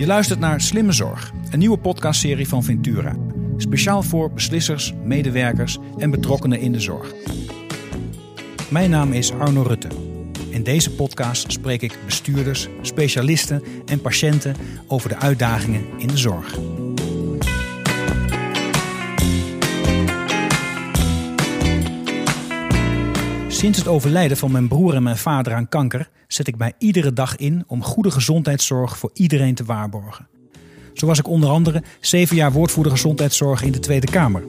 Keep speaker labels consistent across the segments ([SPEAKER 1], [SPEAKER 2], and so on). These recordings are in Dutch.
[SPEAKER 1] Je luistert naar Slimme Zorg, een nieuwe podcastserie van Ventura. Speciaal voor beslissers, medewerkers en betrokkenen in de zorg. Mijn naam is Arno Rutte. In deze podcast spreek ik bestuurders, specialisten en patiënten over de uitdagingen in de zorg. Sinds het overlijden van mijn broer en mijn vader aan kanker zet ik mij iedere dag in om goede gezondheidszorg voor iedereen te waarborgen. Zo was ik onder andere zeven jaar woordvoerder gezondheidszorg in de Tweede Kamer.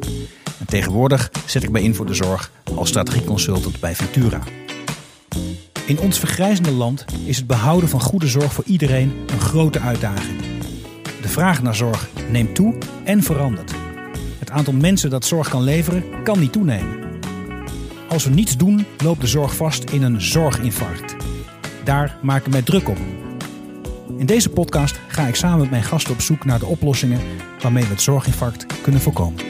[SPEAKER 1] En tegenwoordig zet ik mij in voor de zorg als strategieconsultant bij Ventura. In ons vergrijzende land is het behouden van goede zorg voor iedereen een grote uitdaging. De vraag naar zorg neemt toe en verandert. Het aantal mensen dat zorg kan leveren kan niet toenemen. Als we niets doen, loopt de zorg vast in een zorginfarct. Daar maak ik mij druk op. In deze podcast ga ik samen met mijn gasten op zoek naar de oplossingen waarmee we het zorginfarct kunnen voorkomen.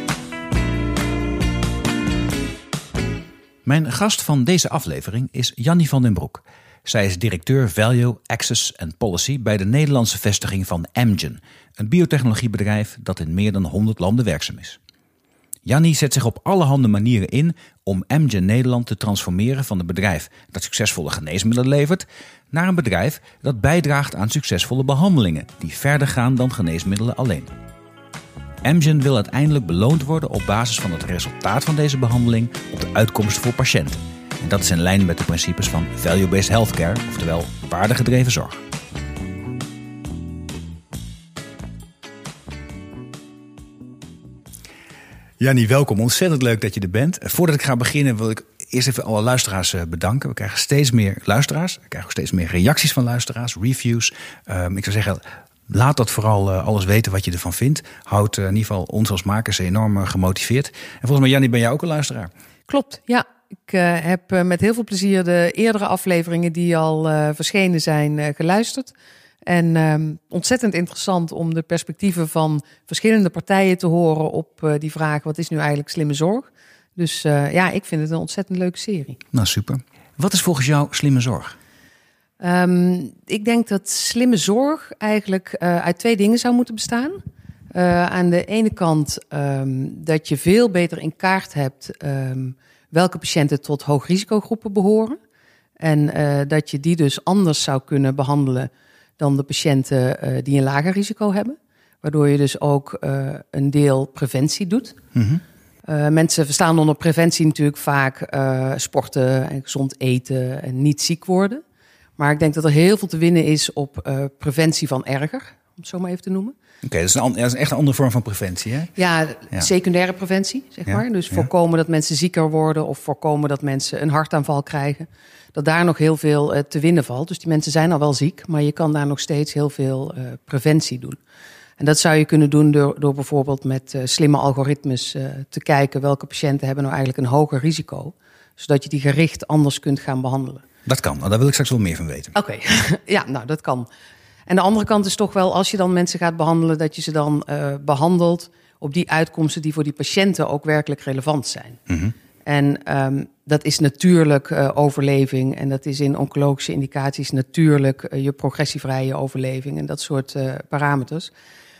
[SPEAKER 1] Mijn gast van deze aflevering is Jannie van den Broek. Zij is directeur Value, Access and Policy bij de Nederlandse vestiging van Amgen, een biotechnologiebedrijf dat in meer dan 100 landen werkzaam is. Jannie zet zich op allerhande manieren in om Amgen Nederland te transformeren van een bedrijf dat succesvolle geneesmiddelen levert naar een bedrijf dat bijdraagt aan succesvolle behandelingen die verder gaan dan geneesmiddelen alleen. Amgen wil uiteindelijk beloond worden op basis van het resultaat van deze behandeling op de uitkomsten voor patiënten. En dat is in lijn met de principes van value-based healthcare, oftewel waardegedreven zorg. Jannie, welkom. Ontzettend leuk dat je er bent. Voordat ik ga beginnen wil ik eerst even alle luisteraars eh, bedanken. We krijgen steeds meer luisteraars. We krijgen ook steeds meer reacties van luisteraars, reviews. Um, ik zou zeggen, laat dat vooral uh, alles weten wat je ervan vindt. Houdt in ieder geval ons als makers enorm gemotiveerd. En volgens mij, Jannie, ben jij ook een luisteraar?
[SPEAKER 2] Klopt, ja. Ik heb met heel veel plezier de eerdere afleveringen die al verschenen zijn geluisterd. En um, ontzettend interessant om de perspectieven van verschillende partijen te horen op uh, die vraag: wat is nu eigenlijk slimme zorg? Dus uh, ja, ik vind het een ontzettend leuke serie.
[SPEAKER 1] Nou, super. Wat is volgens jou slimme zorg?
[SPEAKER 2] Um, ik denk dat slimme zorg eigenlijk uh, uit twee dingen zou moeten bestaan. aan de ene kant um, dat je veel beter in kaart hebt welke patiënten tot hoogrisicogroepen behoren. En dat je die dus anders zou kunnen behandelen dan de patiënten uh, die een lager risico hebben. Waardoor je dus ook uh, een deel preventie doet. Mm -hmm. uh, mensen verstaan onder preventie natuurlijk vaak sporten en gezond eten en niet ziek worden. Maar ik denk dat er heel veel te winnen is op preventie van erger, het zo maar even te noemen.
[SPEAKER 1] Oké, okay, dat, is een, dat is echt een andere vorm van preventie, hè?
[SPEAKER 2] Ja, ja. secundaire preventie, zeg ja, maar. Dus voorkomen dat mensen zieker worden of voorkomen dat mensen een hartaanval krijgen dat daar nog heel veel uh, te winnen valt. Dus die mensen zijn al wel ziek, maar je kan daar nog steeds heel veel uh, preventie doen. En dat zou je kunnen doen door, door bijvoorbeeld met uh, slimme algoritmes te kijken welke patiënten hebben nou eigenlijk een hoger risico, zodat je die gericht anders kunt gaan behandelen.
[SPEAKER 1] Dat kan, daar wil ik straks wel meer van weten.
[SPEAKER 2] Oké, okay. ja, nou dat kan. En de andere kant is toch wel, als je dan mensen gaat behandelen, dat je ze dan behandelt op die uitkomsten die voor die patiënten ook werkelijk relevant zijn. Mm -hmm. En um, dat is natuurlijk uh, overleving. En dat is in oncologische indicaties natuurlijk uh, je progressievrije overleving en dat soort uh, parameters.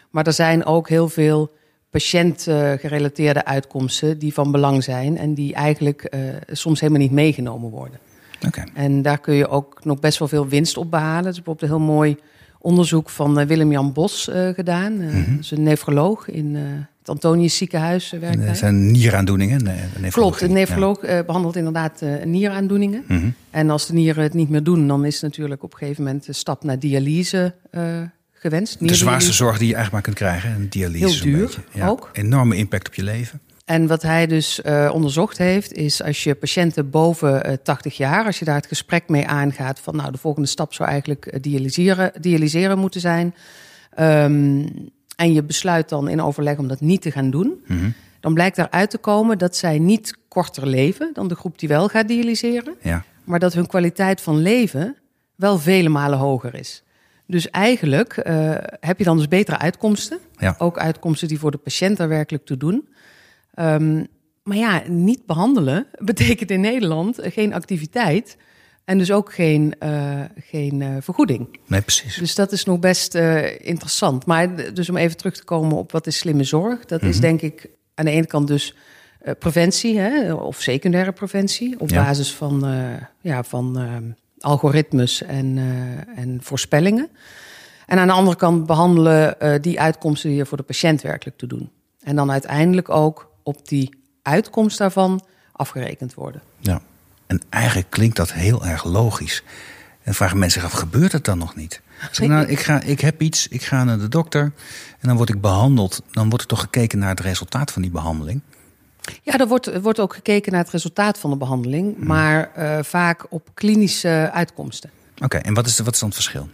[SPEAKER 2] Maar er zijn ook heel veel patiëntgerelateerde uitkomsten die van belang zijn en die eigenlijk soms helemaal niet meegenomen worden.
[SPEAKER 1] Okay.
[SPEAKER 2] En daar kun je ook nog best wel veel winst op behalen. Is bijvoorbeeld een heel mooi onderzoek van Willem-Jan Bos gedaan. Mm -hmm. Is een nefroloog in het Antonius ziekenhuis werkt
[SPEAKER 1] Dat zijn nieraandoeningen.
[SPEAKER 2] Nee, Klopt, de nefroloog ja. behandelt inderdaad nieraandoeningen. Mm -hmm. En als de nieren het niet meer doen, dan is natuurlijk op een gegeven moment de stap naar dialyse gewenst.
[SPEAKER 1] De zwaarste zorg die je eigenlijk maar kunt krijgen. En dialyse
[SPEAKER 2] Heel duur
[SPEAKER 1] ja,
[SPEAKER 2] ook.
[SPEAKER 1] Enorme impact op je leven.
[SPEAKER 2] En wat hij dus onderzocht heeft, is als je patiënten boven 80 jaar, als je daar het gesprek mee aangaat van nou de volgende stap zou eigenlijk dialyseren, dialyseren moeten zijn. Um, en je besluit dan in overleg om dat niet te gaan doen, mm -hmm. dan blijkt eruit te komen dat zij niet korter leven dan de groep die wel gaat dialyseren,
[SPEAKER 1] ja.
[SPEAKER 2] maar dat hun kwaliteit van leven wel vele malen hoger is. Dus eigenlijk uh, heb je dan dus betere uitkomsten.
[SPEAKER 1] Ja.
[SPEAKER 2] Ook uitkomsten die voor de patiënt er werkelijk toe doen. Um, maar ja, niet behandelen betekent in Nederland geen activiteit. En dus ook geen, uh, geen uh, vergoeding.
[SPEAKER 1] Nee, precies.
[SPEAKER 2] Dus dat is nog best uh, interessant. Maar dus om even terug te komen op wat is slimme zorg. Dat mm -hmm. is denk ik aan de ene kant dus preventie hè, of secundaire preventie. Op ja. basis van, ja, van algoritmes en, en voorspellingen. En aan de andere kant behandelen die uitkomsten die er voor de patiënt werkelijk te doen. En dan uiteindelijk ook op die uitkomst daarvan afgerekend worden.
[SPEAKER 1] Ja. En eigenlijk klinkt dat heel erg logisch. En vragen mensen zich af, gebeurt het dan nog niet? Ik, nou, ik, ga, ik heb iets, ik ga naar de dokter en dan word ik behandeld. Dan wordt er toch gekeken naar het resultaat van die behandeling?
[SPEAKER 2] Ja, er wordt, er wordt ook gekeken naar het resultaat van de behandeling, hmm. maar uh, vaak op klinische uitkomsten.
[SPEAKER 1] Oké, en wat is, de, wat is dan het verschil?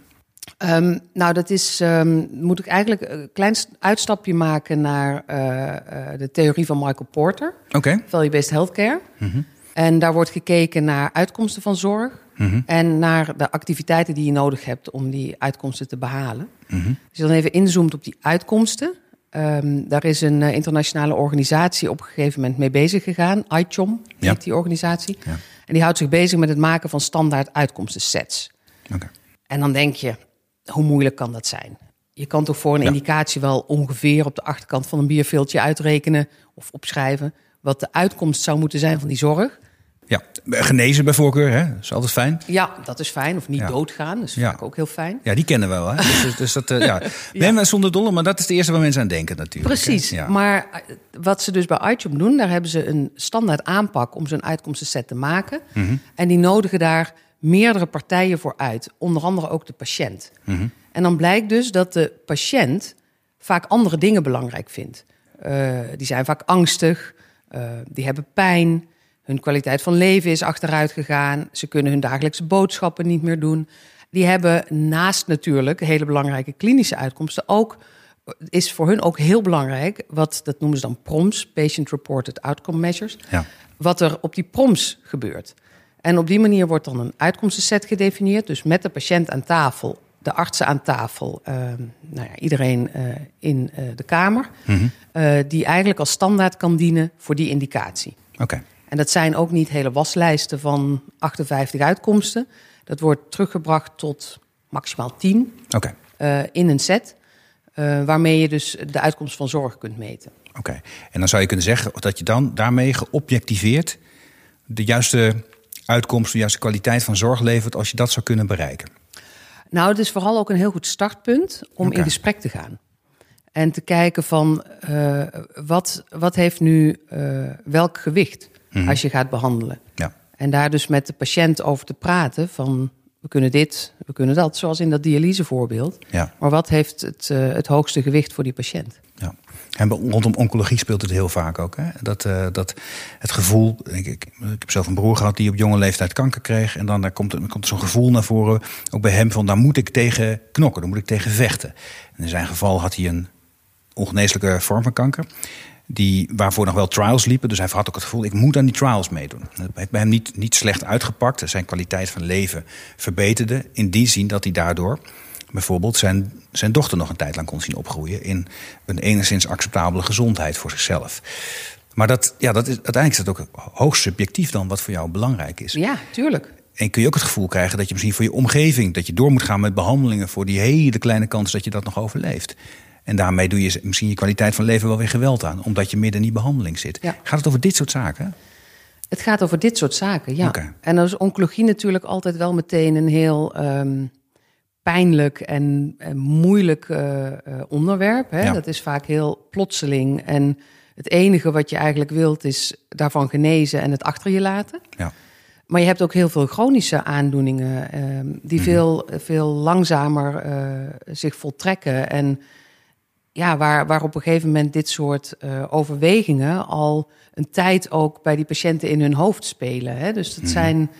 [SPEAKER 2] Um, nou, dat is, um, moet ik eigenlijk een klein uitstapje maken naar uh, uh, de theorie van Michael Porter.
[SPEAKER 1] Oké. Okay.
[SPEAKER 2] Value-based healthcare. Mm -hmm. En daar wordt gekeken naar uitkomsten van zorg. Mm -hmm. En naar de activiteiten die je nodig hebt om die uitkomsten te behalen. Mm -hmm. Als je dan even inzoomt op die uitkomsten. Um, daar is een uh, internationale organisatie op een gegeven moment mee bezig gegaan. ICHOM ja. heet die organisatie. Ja. En die houdt zich bezig met het maken van standaard uitkomstensets.
[SPEAKER 1] Okay.
[SPEAKER 2] En dan denk je, hoe moeilijk kan dat zijn? Je kan toch voor een ja. indicatie wel ongeveer op de achterkant van een bierveeltje uitrekenen of opschrijven wat de uitkomst zou moeten zijn van die zorg.
[SPEAKER 1] Ja, genezen bij voorkeur, hè? Dat is altijd fijn.
[SPEAKER 2] Ja, dat is fijn. Of niet ja. doodgaan, dat is ja. vaak ook heel fijn.
[SPEAKER 1] Ja, die kennen we wel, hè? Dus, dus dat, uh, ja. Nee, maar zonder dolle, maar dat is de eerste waar mensen aan denken natuurlijk.
[SPEAKER 2] Precies, ja. maar eh, wat ze dus bij iTunes doen... daar hebben ze een standaard aanpak om zo'n uitkomstenset te maken. Mm -hmm. En die nodigen daar meerdere partijen voor uit. Onder andere ook de patiënt. Mm -hmm. En dan blijkt dus dat de patiënt vaak andere dingen belangrijk vindt. Uh, die zijn vaak angstig, uh, die hebben pijn... Hun kwaliteit van leven is achteruit gegaan. Ze kunnen hun dagelijkse boodschappen niet meer doen. Die hebben naast natuurlijk hele belangrijke klinische uitkomsten ook is voor hun ook heel belangrijk wat dat noemen ze dan PROMS, Patient Reported Outcome Measures.
[SPEAKER 1] Ja.
[SPEAKER 2] Wat er op die PROMS gebeurt. En op die manier wordt dan een uitkomstenset gedefinieerd, dus met de patiënt aan tafel, de artsen aan tafel, uh, nou ja, iedereen uh, in uh, de kamer, mm -hmm. die eigenlijk als standaard kan dienen voor die indicatie.
[SPEAKER 1] Oké. Okay.
[SPEAKER 2] En dat zijn ook niet hele waslijsten van 58 uitkomsten. Dat wordt teruggebracht tot maximaal 10
[SPEAKER 1] okay.
[SPEAKER 2] uh, in een set. Waarmee je dus de uitkomst van zorg kunt meten.
[SPEAKER 1] Oké, okay. en dan zou je kunnen zeggen dat je dan daarmee geobjectiveerd de juiste uitkomst, de juiste kwaliteit van zorg levert als je dat zou kunnen bereiken.
[SPEAKER 2] Nou, het is vooral ook een heel goed startpunt om okay. in gesprek te gaan. En te kijken van uh, wat, wat heeft nu uh, welk gewicht mm-hmm. als je gaat behandelen.
[SPEAKER 1] Ja.
[SPEAKER 2] En daar dus met de patiënt over te praten van we kunnen dit, we kunnen dat, zoals in dat dialysevoorbeeld.
[SPEAKER 1] Ja.
[SPEAKER 2] Maar wat heeft het, uh, het hoogste gewicht voor die patiënt?
[SPEAKER 1] Ja. En rondom oncologie speelt het heel vaak ook. Hè? Dat, uh, dat het gevoel. Ik, ik, ik, heb zelf een broer gehad die op jonge leeftijd kanker kreeg. En dan daar komt, er, komt zo'n gevoel naar voren. Ook bij hem van daar moet ik tegen knokken, daar moet ik tegen vechten. En in zijn geval had hij een ongeneeslijke vorm van kanker die, waarvoor nog wel trials liepen. Dus hij had ook het gevoel, ik moet aan die trials meedoen. Dat heeft bij hem niet, niet slecht uitgepakt. Zijn kwaliteit van leven verbeterde. In die zin dat hij daardoor bijvoorbeeld zijn, zijn dochter nog een tijd lang kon zien opgroeien... in een enigszins acceptabele gezondheid voor zichzelf. Maar dat, ja, dat is, uiteindelijk is dat ook hoogst subjectief dan wat voor jou belangrijk is.
[SPEAKER 2] Ja, tuurlijk.
[SPEAKER 1] En kun je ook het gevoel krijgen dat je misschien voor je omgeving... dat je door moet gaan met behandelingen voor die hele kleine kans dat je dat nog overleeft. En daarmee doe je misschien je kwaliteit van leven wel weer geweld aan, omdat je midden in die behandeling zit.
[SPEAKER 2] Ja.
[SPEAKER 1] Gaat het over dit soort zaken?
[SPEAKER 2] Het gaat over dit soort zaken, ja.
[SPEAKER 1] Okay.
[SPEAKER 2] En dan is oncologie natuurlijk altijd wel meteen een heel um, pijnlijk en, en moeilijk uh, uh, onderwerp. Hè? Ja. Dat is vaak heel plotseling. En het enige wat je eigenlijk wilt is daarvan genezen en het achter je laten.
[SPEAKER 1] Ja.
[SPEAKER 2] Maar je hebt ook heel veel chronische aandoeningen uh, die mm. veel, veel langzamer uh, zich voltrekken. En ja, waar, waar op een gegeven moment dit soort uh, overwegingen al een tijd ook bij die patiënten in hun hoofd spelen. Hè? Dus dat, zijn,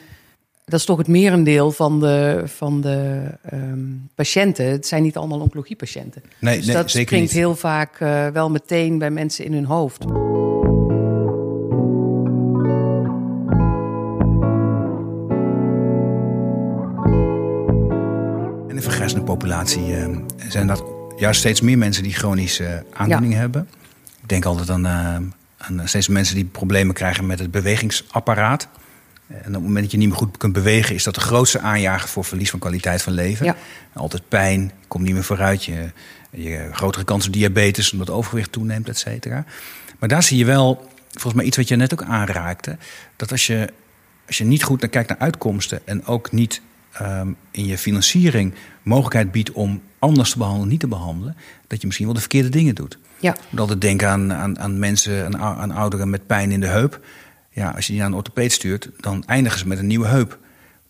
[SPEAKER 2] dat is toch het merendeel van de, van de um, patiënten. Het zijn niet allemaal oncologiepatiënten.
[SPEAKER 1] Nee,
[SPEAKER 2] dus
[SPEAKER 1] nee,
[SPEAKER 2] dat
[SPEAKER 1] zeker
[SPEAKER 2] springt
[SPEAKER 1] niet.
[SPEAKER 2] heel vaak uh, wel meteen bij mensen in hun hoofd.
[SPEAKER 1] In de vergrijzende populatie uh, zijn dat juist steeds meer mensen die chronische aandoeningen ja. hebben. Ik denk altijd aan, uh, aan steeds mensen die problemen krijgen met het bewegingsapparaat. En op het moment dat je niet meer goed kunt bewegen, is dat de grootste aanjager voor verlies van kwaliteit van leven.
[SPEAKER 2] Ja.
[SPEAKER 1] Altijd pijn, je komt niet meer vooruit, je, je grotere kans op diabetes, omdat overgewicht toeneemt, et cetera. Maar daar zie je wel, volgens mij iets wat je net ook aanraakte, dat als je, als je niet goed naar kijkt naar uitkomsten en ook niet um, in je financiering mogelijkheid biedt om anders te behandelen, niet te behandelen, dat je misschien wel de verkeerde dingen doet.
[SPEAKER 2] Ja.
[SPEAKER 1] Ik moet altijd denken aan, aan, aan mensen, aan, aan ouderen met pijn in de heup. Ja, als je die naar een orthopeed stuurt, dan eindigen ze met een nieuwe heup.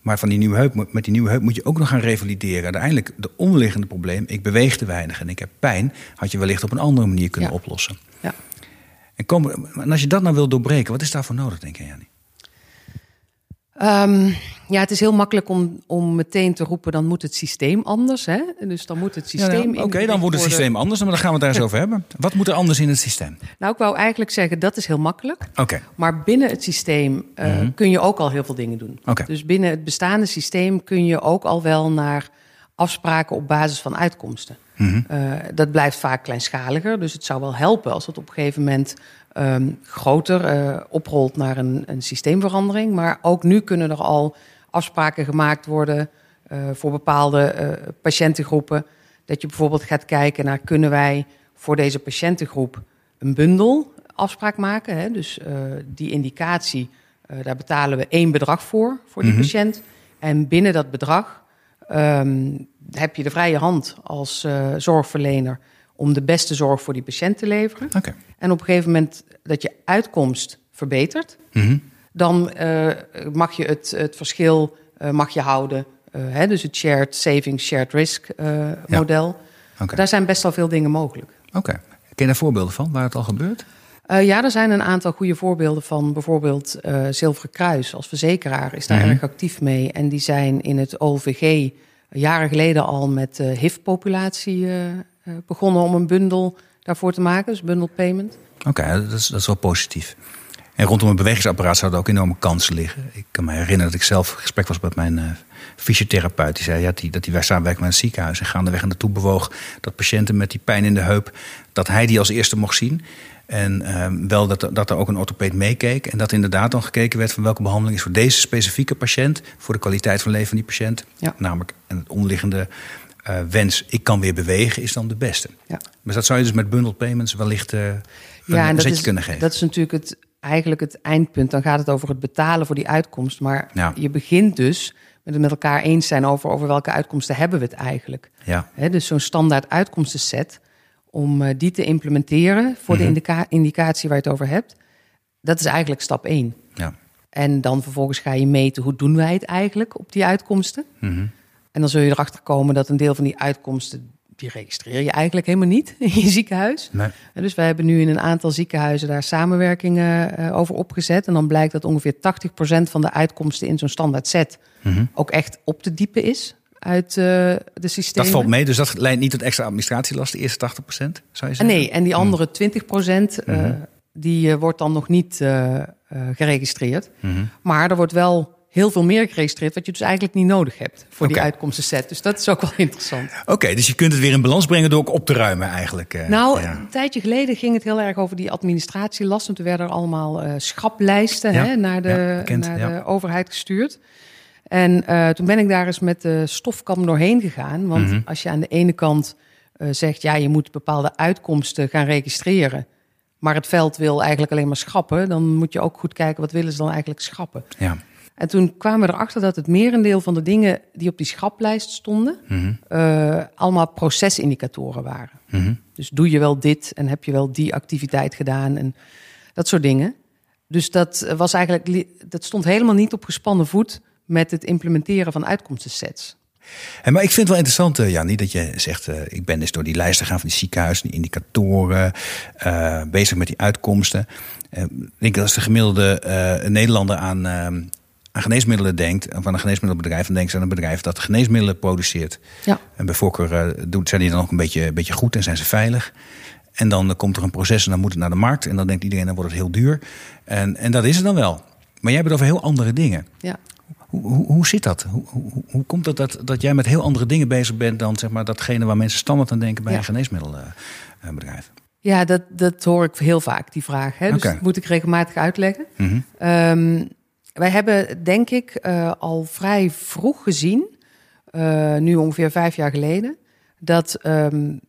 [SPEAKER 1] Maar van die nieuwe heup, met die nieuwe heup moet je ook nog gaan revalideren. Uiteindelijk, de onderliggende probleem, ik beweeg te weinig en ik heb pijn, had je wellicht op een andere manier kunnen
[SPEAKER 2] Ja.
[SPEAKER 1] oplossen.
[SPEAKER 2] Ja.
[SPEAKER 1] En, kom, en als je dat nou wil doorbreken, wat is daarvoor nodig, denk je, Jannie?
[SPEAKER 2] Ehm, ja, het is heel makkelijk om, om meteen te roepen, dan moet het systeem anders. Hè? Dus dan moet het systeem...
[SPEAKER 1] Ja, nou, Oké,
[SPEAKER 2] ingericht
[SPEAKER 1] dan wordt het systeem anders, maar dan gaan we het daar eens over hebben. Wat moet er anders in het systeem?
[SPEAKER 2] Nou, ik wou eigenlijk zeggen, dat is heel makkelijk.
[SPEAKER 1] Oké,
[SPEAKER 2] Maar binnen het systeem eh, kun je ook al heel veel dingen doen.
[SPEAKER 1] Oké.
[SPEAKER 2] Dus binnen het bestaande systeem kun je ook al wel naar afspraken op basis van uitkomsten. Eh, dat blijft vaak kleinschaliger, dus het zou wel helpen als het op een gegeven moment ehm, groter eh, oprolt naar een, een systeemverandering. Maar ook nu kunnen er al afspraken gemaakt worden eh, voor bepaalde eh, patiëntengroepen. Dat je bijvoorbeeld gaat kijken naar kunnen wij voor deze patiëntengroep een bundel afspraak maken. Hè? Dus die indicatie, daar betalen we één bedrag voor, voor die patiënt. En binnen dat bedrag ehm, heb je de vrije hand als zorgverlener om de beste zorg voor die patiënt te leveren.
[SPEAKER 1] oké.
[SPEAKER 2] En op een gegeven moment dat je uitkomst verbetert,
[SPEAKER 1] Mhm.
[SPEAKER 2] dan eh, mag je het, het verschil eh, mag je houden. Eh, hè, dus het shared savings, shared risk model. Daar zijn best wel veel dingen mogelijk.
[SPEAKER 1] Oké. Ken je daar voorbeelden van, waar het al gebeurt?
[SPEAKER 2] Ja, er zijn een aantal goede voorbeelden van. Bijvoorbeeld Zilveren Kruis als verzekeraar is daar
[SPEAKER 1] Mhm.
[SPEAKER 2] erg actief mee. En die zijn in het OVG jaren geleden al met de HIV-populatie begonnen om een bundel daarvoor te maken. Dus bundle payment.
[SPEAKER 1] Oké, dat, is, dat is wel positief. En rondom het bewegingsapparaat zouden ook enorme kansen liggen. Ik kan me herinneren dat ik zelf in gesprek was met mijn eh, fysiotherapeut. Die zei ja, die, dat hij samenwerkt met een ziekenhuis. En gaandeweg aan naartoe bewoog dat patiënten met die pijn in de heup... dat hij die als eerste mocht zien. En ehm, wel dat, dat er ook een orthopeed meekeek. En dat inderdaad dan gekeken werd van welke behandeling is voor deze specifieke patiënt. Voor de kwaliteit van leven van die patiënt.
[SPEAKER 2] Ja.
[SPEAKER 1] Namelijk en het onderliggende eh, wens, ik kan weer bewegen, is dan de beste.
[SPEAKER 2] Ja.
[SPEAKER 1] Dus dat zou je dus met bundled payments wellicht eh een
[SPEAKER 2] Ja, en dat
[SPEAKER 1] zetje
[SPEAKER 2] is,
[SPEAKER 1] kunnen geven.
[SPEAKER 2] dat is natuurlijk het, eigenlijk het eindpunt. Dan gaat het over het betalen voor die uitkomst. Maar
[SPEAKER 1] Ja.
[SPEAKER 2] je begint dus met het met elkaar eens zijn over, over welke uitkomsten hebben we het eigenlijk.
[SPEAKER 1] Ja,
[SPEAKER 2] dus zo'n standaard uitkomstenset, om eh, die te implementeren voor
[SPEAKER 1] Mhm.
[SPEAKER 2] de indica- indicatie waar je het over hebt, dat is eigenlijk stap één.
[SPEAKER 1] ja.
[SPEAKER 2] En dan vervolgens ga je meten hoe doen wij het eigenlijk op die uitkomsten.
[SPEAKER 1] Mhm.
[SPEAKER 2] En dan zul je erachter komen dat een deel van die uitkomsten, die registreer je eigenlijk helemaal niet in je ziekenhuis.
[SPEAKER 1] Nee.
[SPEAKER 2] Dus wij hebben nu in een aantal ziekenhuizen daar samenwerkingen eh, over opgezet. En dan blijkt dat ongeveer 80% van de uitkomsten in zo'n standaard set
[SPEAKER 1] Mhm.
[SPEAKER 2] ook echt op te diepen is uit eh, de systemen.
[SPEAKER 1] Dat valt mee, dus dat leidt niet tot extra administratielast, de eerste 80 zou je zeggen?
[SPEAKER 2] Nee, en die andere 20% eh,
[SPEAKER 1] Mhm.
[SPEAKER 2] die wordt dan nog niet geregistreerd.
[SPEAKER 1] Mhm.
[SPEAKER 2] Maar er wordt wel heel veel meer geregistreerd, wat je dus eigenlijk niet nodig hebt voor die
[SPEAKER 1] Oké.
[SPEAKER 2] uitkomstenset. Dus dat is ook wel interessant.
[SPEAKER 1] Oké, dus je kunt het weer in balans brengen door ook op te ruimen eigenlijk. eh.
[SPEAKER 2] Nou,
[SPEAKER 1] ja.
[SPEAKER 2] een tijdje geleden ging het heel erg over die administratielast. Want er werden er allemaal eh, schaplijsten
[SPEAKER 1] Ja,
[SPEAKER 2] hè, naar, de,
[SPEAKER 1] ja, bekend,
[SPEAKER 2] naar
[SPEAKER 1] ja.
[SPEAKER 2] de overheid gestuurd. En eh, toen ben ik daar eens met de stofkam doorheen gegaan. Want
[SPEAKER 1] Mhm.
[SPEAKER 2] als je aan de ene kant zegt, ja, je moet bepaalde uitkomsten gaan registreren. Maar het veld wil eigenlijk alleen maar schrappen. Dan moet je ook goed kijken, wat willen ze dan eigenlijk schrappen?
[SPEAKER 1] ja.
[SPEAKER 2] En toen kwamen we erachter dat het merendeel van de dingen die op die schaplijst stonden,
[SPEAKER 1] Mhm.
[SPEAKER 2] eh, allemaal procesindicatoren waren.
[SPEAKER 1] Mhm.
[SPEAKER 2] Dus doe je wel dit en heb je wel die activiteit gedaan en dat soort dingen. Dus dat was eigenlijk li- dat stond helemaal niet op gespannen voet met het implementeren van uitkomstensets.
[SPEAKER 1] Hey, maar ik vind het wel interessant, eh, Jannie, dat je zegt... eh, ik ben dus door die lijsten gegaan van die ziekenhuizen, die indicatoren... bezig met die uitkomsten. Ik denk dat als de gemiddelde Nederlander aan, eh, aan geneesmiddelen denkt... of aan een geneesmiddelenbedrijf... dan denkt ze aan een bedrijf dat geneesmiddelen produceert.
[SPEAKER 2] Ja.
[SPEAKER 1] En bij voorkeur eh, doet, zijn die dan ook een beetje, een beetje goed en zijn ze veilig. En dan komt er een proces en dan moet het naar de markt. En dan denkt iedereen, dan wordt het heel duur. En, en dat is het dan wel. Maar jij hebt het over heel andere dingen.
[SPEAKER 2] Ja.
[SPEAKER 1] Hoe, hoe, hoe zit dat? Hoe, hoe, hoe komt het dat, dat jij met heel andere dingen bezig bent dan zeg maar, datgene waar mensen standaard aan denken bij
[SPEAKER 2] Ja.
[SPEAKER 1] een geneesmiddelbedrijf?
[SPEAKER 2] Ja, dat, dat hoor ik heel vaak, die vraag. Hè? Dus dat moet ik regelmatig uitleggen.
[SPEAKER 1] Mhm.
[SPEAKER 2] Ehm, wij hebben denk ik uh, al vrij vroeg gezien, uh, nu ongeveer vijf jaar geleden, dat um,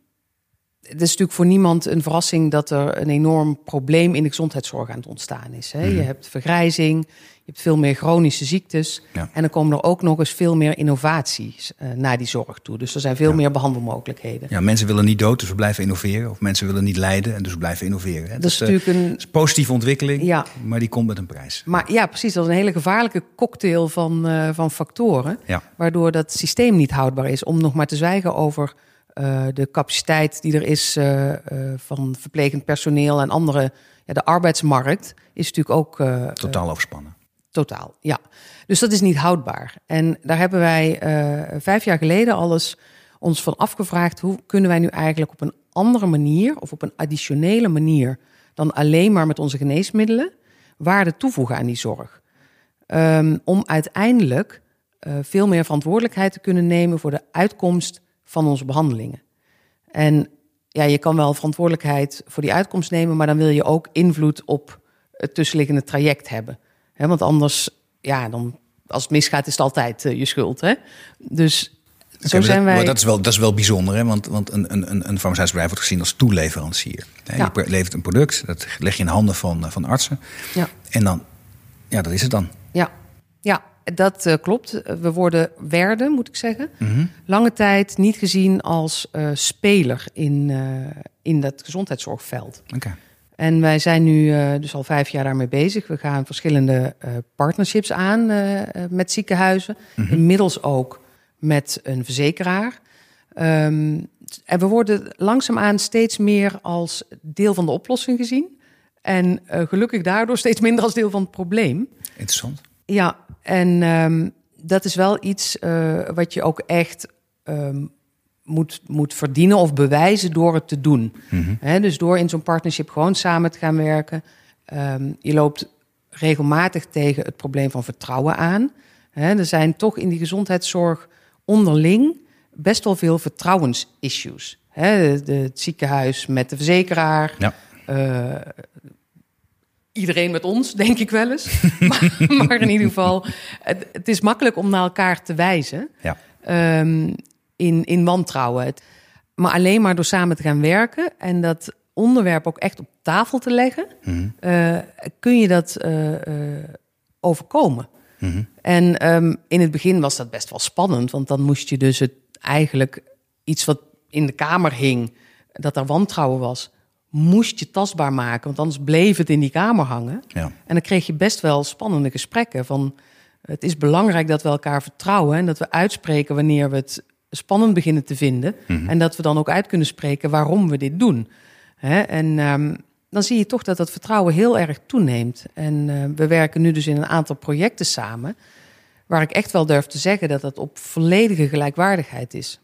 [SPEAKER 2] het is natuurlijk voor niemand een verrassing dat er een enorm probleem in de gezondheidszorg aan het ontstaan is. Hè? Je
[SPEAKER 1] Mhm.
[SPEAKER 2] hebt vergrijzing, je hebt veel meer chronische ziektes.
[SPEAKER 1] Ja.
[SPEAKER 2] En dan komen er ook nog eens veel meer innovaties eh, naar die zorg toe. Dus er zijn veel
[SPEAKER 1] Ja.
[SPEAKER 2] meer behandelmogelijkheden.
[SPEAKER 1] Ja, mensen willen niet dood, dus we blijven innoveren. Of mensen willen niet lijden, en dus we blijven innoveren. hè.
[SPEAKER 2] Dat is
[SPEAKER 1] eh,
[SPEAKER 2] natuurlijk een.
[SPEAKER 1] is positieve ontwikkeling,
[SPEAKER 2] Ja.
[SPEAKER 1] maar die komt met een prijs.
[SPEAKER 2] Maar ja, precies. Dat is een hele gevaarlijke cocktail van, eh, van factoren. Waardoor dat systeem niet houdbaar is. Om nog maar te zwijgen over de capaciteit die er is van verplegend personeel en andere. Ja, de arbeidsmarkt is natuurlijk ook
[SPEAKER 1] Totaal overspannen.
[SPEAKER 2] Totaal, ja. Dus dat is niet houdbaar. En daar hebben wij eh, vijf jaar geleden alles ons van afgevraagd... hoe kunnen wij nu eigenlijk op een andere manier... of op een additionele manier... dan alleen maar met onze geneesmiddelen... waarde toevoegen aan die zorg. Ehm, om uiteindelijk eh, veel meer verantwoordelijkheid te kunnen nemen... voor de uitkomst van onze behandelingen. En ja, je kan wel verantwoordelijkheid voor die uitkomst nemen... maar dan wil je ook invloed op het tussenliggende traject hebben... Hè, want anders, ja, dan, als het misgaat, is het altijd eh, je schuld. Hè? Dus zo zijn
[SPEAKER 1] dat,
[SPEAKER 2] wij.
[SPEAKER 1] maar dat, is wel, dat is wel bijzonder, hè? want, want een, een, een een farmaceutisch bedrijf wordt gezien als toeleverancier.
[SPEAKER 2] Ja.
[SPEAKER 1] Je levert een product, dat leg je in de handen van, eh, van artsen.
[SPEAKER 2] Ja,
[SPEAKER 1] En dan, ja, dat is het dan.
[SPEAKER 2] ja, ja, dat eh, klopt. We worden werden, moet ik zeggen. Lange tijd niet gezien als speler in, eh, in dat gezondheidszorgveld.
[SPEAKER 1] Oké.
[SPEAKER 2] En wij zijn nu eh, dus al vijf jaar daarmee bezig. We gaan verschillende eh, partnerships aan eh, met ziekenhuizen. Inmiddels ook met een verzekeraar. Ehm, en we worden langzaamaan steeds meer als deel van de oplossing gezien. En gelukkig daardoor steeds minder als deel van het probleem.
[SPEAKER 1] Interessant.
[SPEAKER 2] Ja, en ehm, dat is wel iets wat je ook echt ehm, moet, moet verdienen of bewijzen door het te doen. Hè, dus door in zo'n partnership gewoon samen te gaan werken. Ehm, je loopt regelmatig tegen het probleem van vertrouwen aan. Hè, er zijn toch in die gezondheidszorg onderling best wel veel vertrouwensissues. Hè, de, het ziekenhuis met de verzekeraar,
[SPEAKER 1] Ja.
[SPEAKER 2] eh, iedereen met ons, denk ik wel eens. maar, maar in ieder geval, het, het is makkelijk om naar elkaar te wijzen
[SPEAKER 1] Ja.
[SPEAKER 2] ehm, in, in wantrouwen. Maar alleen maar door samen te gaan werken en dat onderwerp ook echt op tafel te leggen,
[SPEAKER 1] Mhm.
[SPEAKER 2] eh, kun je dat eh, eh, overkomen.
[SPEAKER 1] Mhm.
[SPEAKER 2] En ehm, in het begin was dat best wel spannend, want dan moest je dus het eigenlijk iets wat in de kamer hing, dat er wantrouwen was, moest je tastbaar maken, want anders bleef het in die kamer hangen.
[SPEAKER 1] Ja.
[SPEAKER 2] En dan kreeg je best wel spannende gesprekken van het is belangrijk dat we elkaar vertrouwen en dat we uitspreken wanneer we het spannend beginnen te vinden en dat we dan ook uit kunnen spreken waarom we dit doen. Hè? En ehm, dan zie je toch dat dat vertrouwen heel erg toeneemt. En eh, we werken nu dus in een aantal projecten samen, waar ik echt wel durf te zeggen dat dat op volledige gelijkwaardigheid is.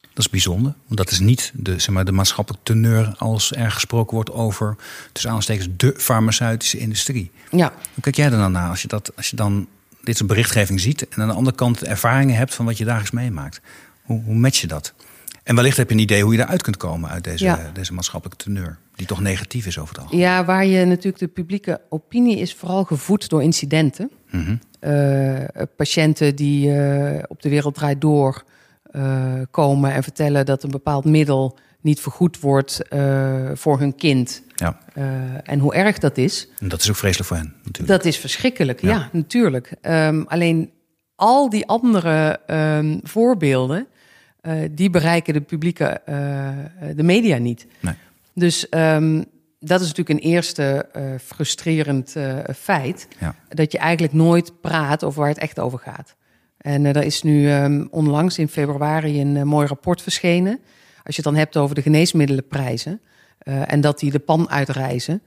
[SPEAKER 1] Dat is bijzonder, want dat is niet de, zeg maar, de maatschappelijke teneur als er gesproken wordt over, tussen aanstekens, de farmaceutische industrie.
[SPEAKER 2] Ja,
[SPEAKER 1] Hoe kijk jij er dan naar als je, dat, als je dan dit soort berichtgeving ziet en aan de andere kant ervaringen hebt van wat je dagelijks meemaakt? Hoe, hoe match je dat? En wellicht heb je een idee hoe je eruit kunt komen uit deze,
[SPEAKER 2] Ja.
[SPEAKER 1] deze maatschappelijke teneur, die toch negatief is over het algemeen.
[SPEAKER 2] ja, waar je natuurlijk de publieke opinie is vooral gevoed door incidenten.
[SPEAKER 1] Mhm.
[SPEAKER 2] eh, patiënten die eh, op de wereld draait door eh, komen en vertellen dat een bepaald middel niet vergoed wordt eh, voor hun kind.
[SPEAKER 1] Ja,
[SPEAKER 2] Eh, en hoe erg dat is,
[SPEAKER 1] en dat is ook vreselijk voor hen natuurlijk.
[SPEAKER 2] dat is verschrikkelijk. Ja,
[SPEAKER 1] Ja.
[SPEAKER 2] natuurlijk. Ehm, alleen al die andere ehm, voorbeelden, eh, die bereiken de publieke, de media niet.
[SPEAKER 1] Nee.
[SPEAKER 2] Dus ehm, dat is natuurlijk een eerste frustrerend feit.
[SPEAKER 1] Ja.
[SPEAKER 2] Dat je eigenlijk nooit praat over waar het echt over gaat. En er is nu onlangs in februari een mooi rapport verschenen. Als je het dan hebt over de geneesmiddelenprijzen. eh, en dat die de pan uitreizen.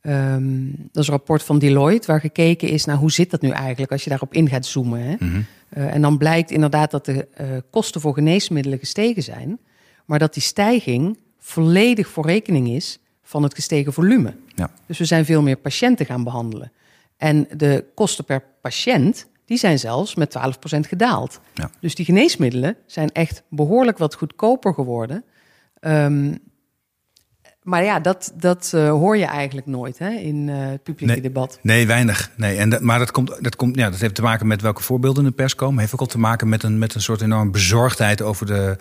[SPEAKER 2] Ehm, dat is een rapport van Deloitte, waar gekeken is naar hoe zit dat nu eigenlijk als je daarop in gaat zoomen. Hè?
[SPEAKER 1] Mhm.
[SPEAKER 2] Eh, en dan blijkt inderdaad dat de eh, kosten voor geneesmiddelen gestegen zijn, maar dat die stijging volledig voor rekening is van het gestegen volume.
[SPEAKER 1] Ja.
[SPEAKER 2] Dus we zijn veel meer patiënten gaan behandelen. En de kosten per patiënt, die zijn zelfs met 12% gedaald.
[SPEAKER 1] Ja.
[SPEAKER 2] Dus die geneesmiddelen zijn echt behoorlijk wat goedkoper geworden. Ehm, maar ja, dat, dat uh, hoor je eigenlijk nooit hè, in uh, het publieke
[SPEAKER 1] nee,
[SPEAKER 2] debat.
[SPEAKER 1] Nee, weinig. Nee. En dat, maar dat, komt, dat, komt, ja, dat heeft te maken met welke voorbeelden in de pers komen. Heeft ook al te maken met een, met een soort enorme bezorgdheid over de,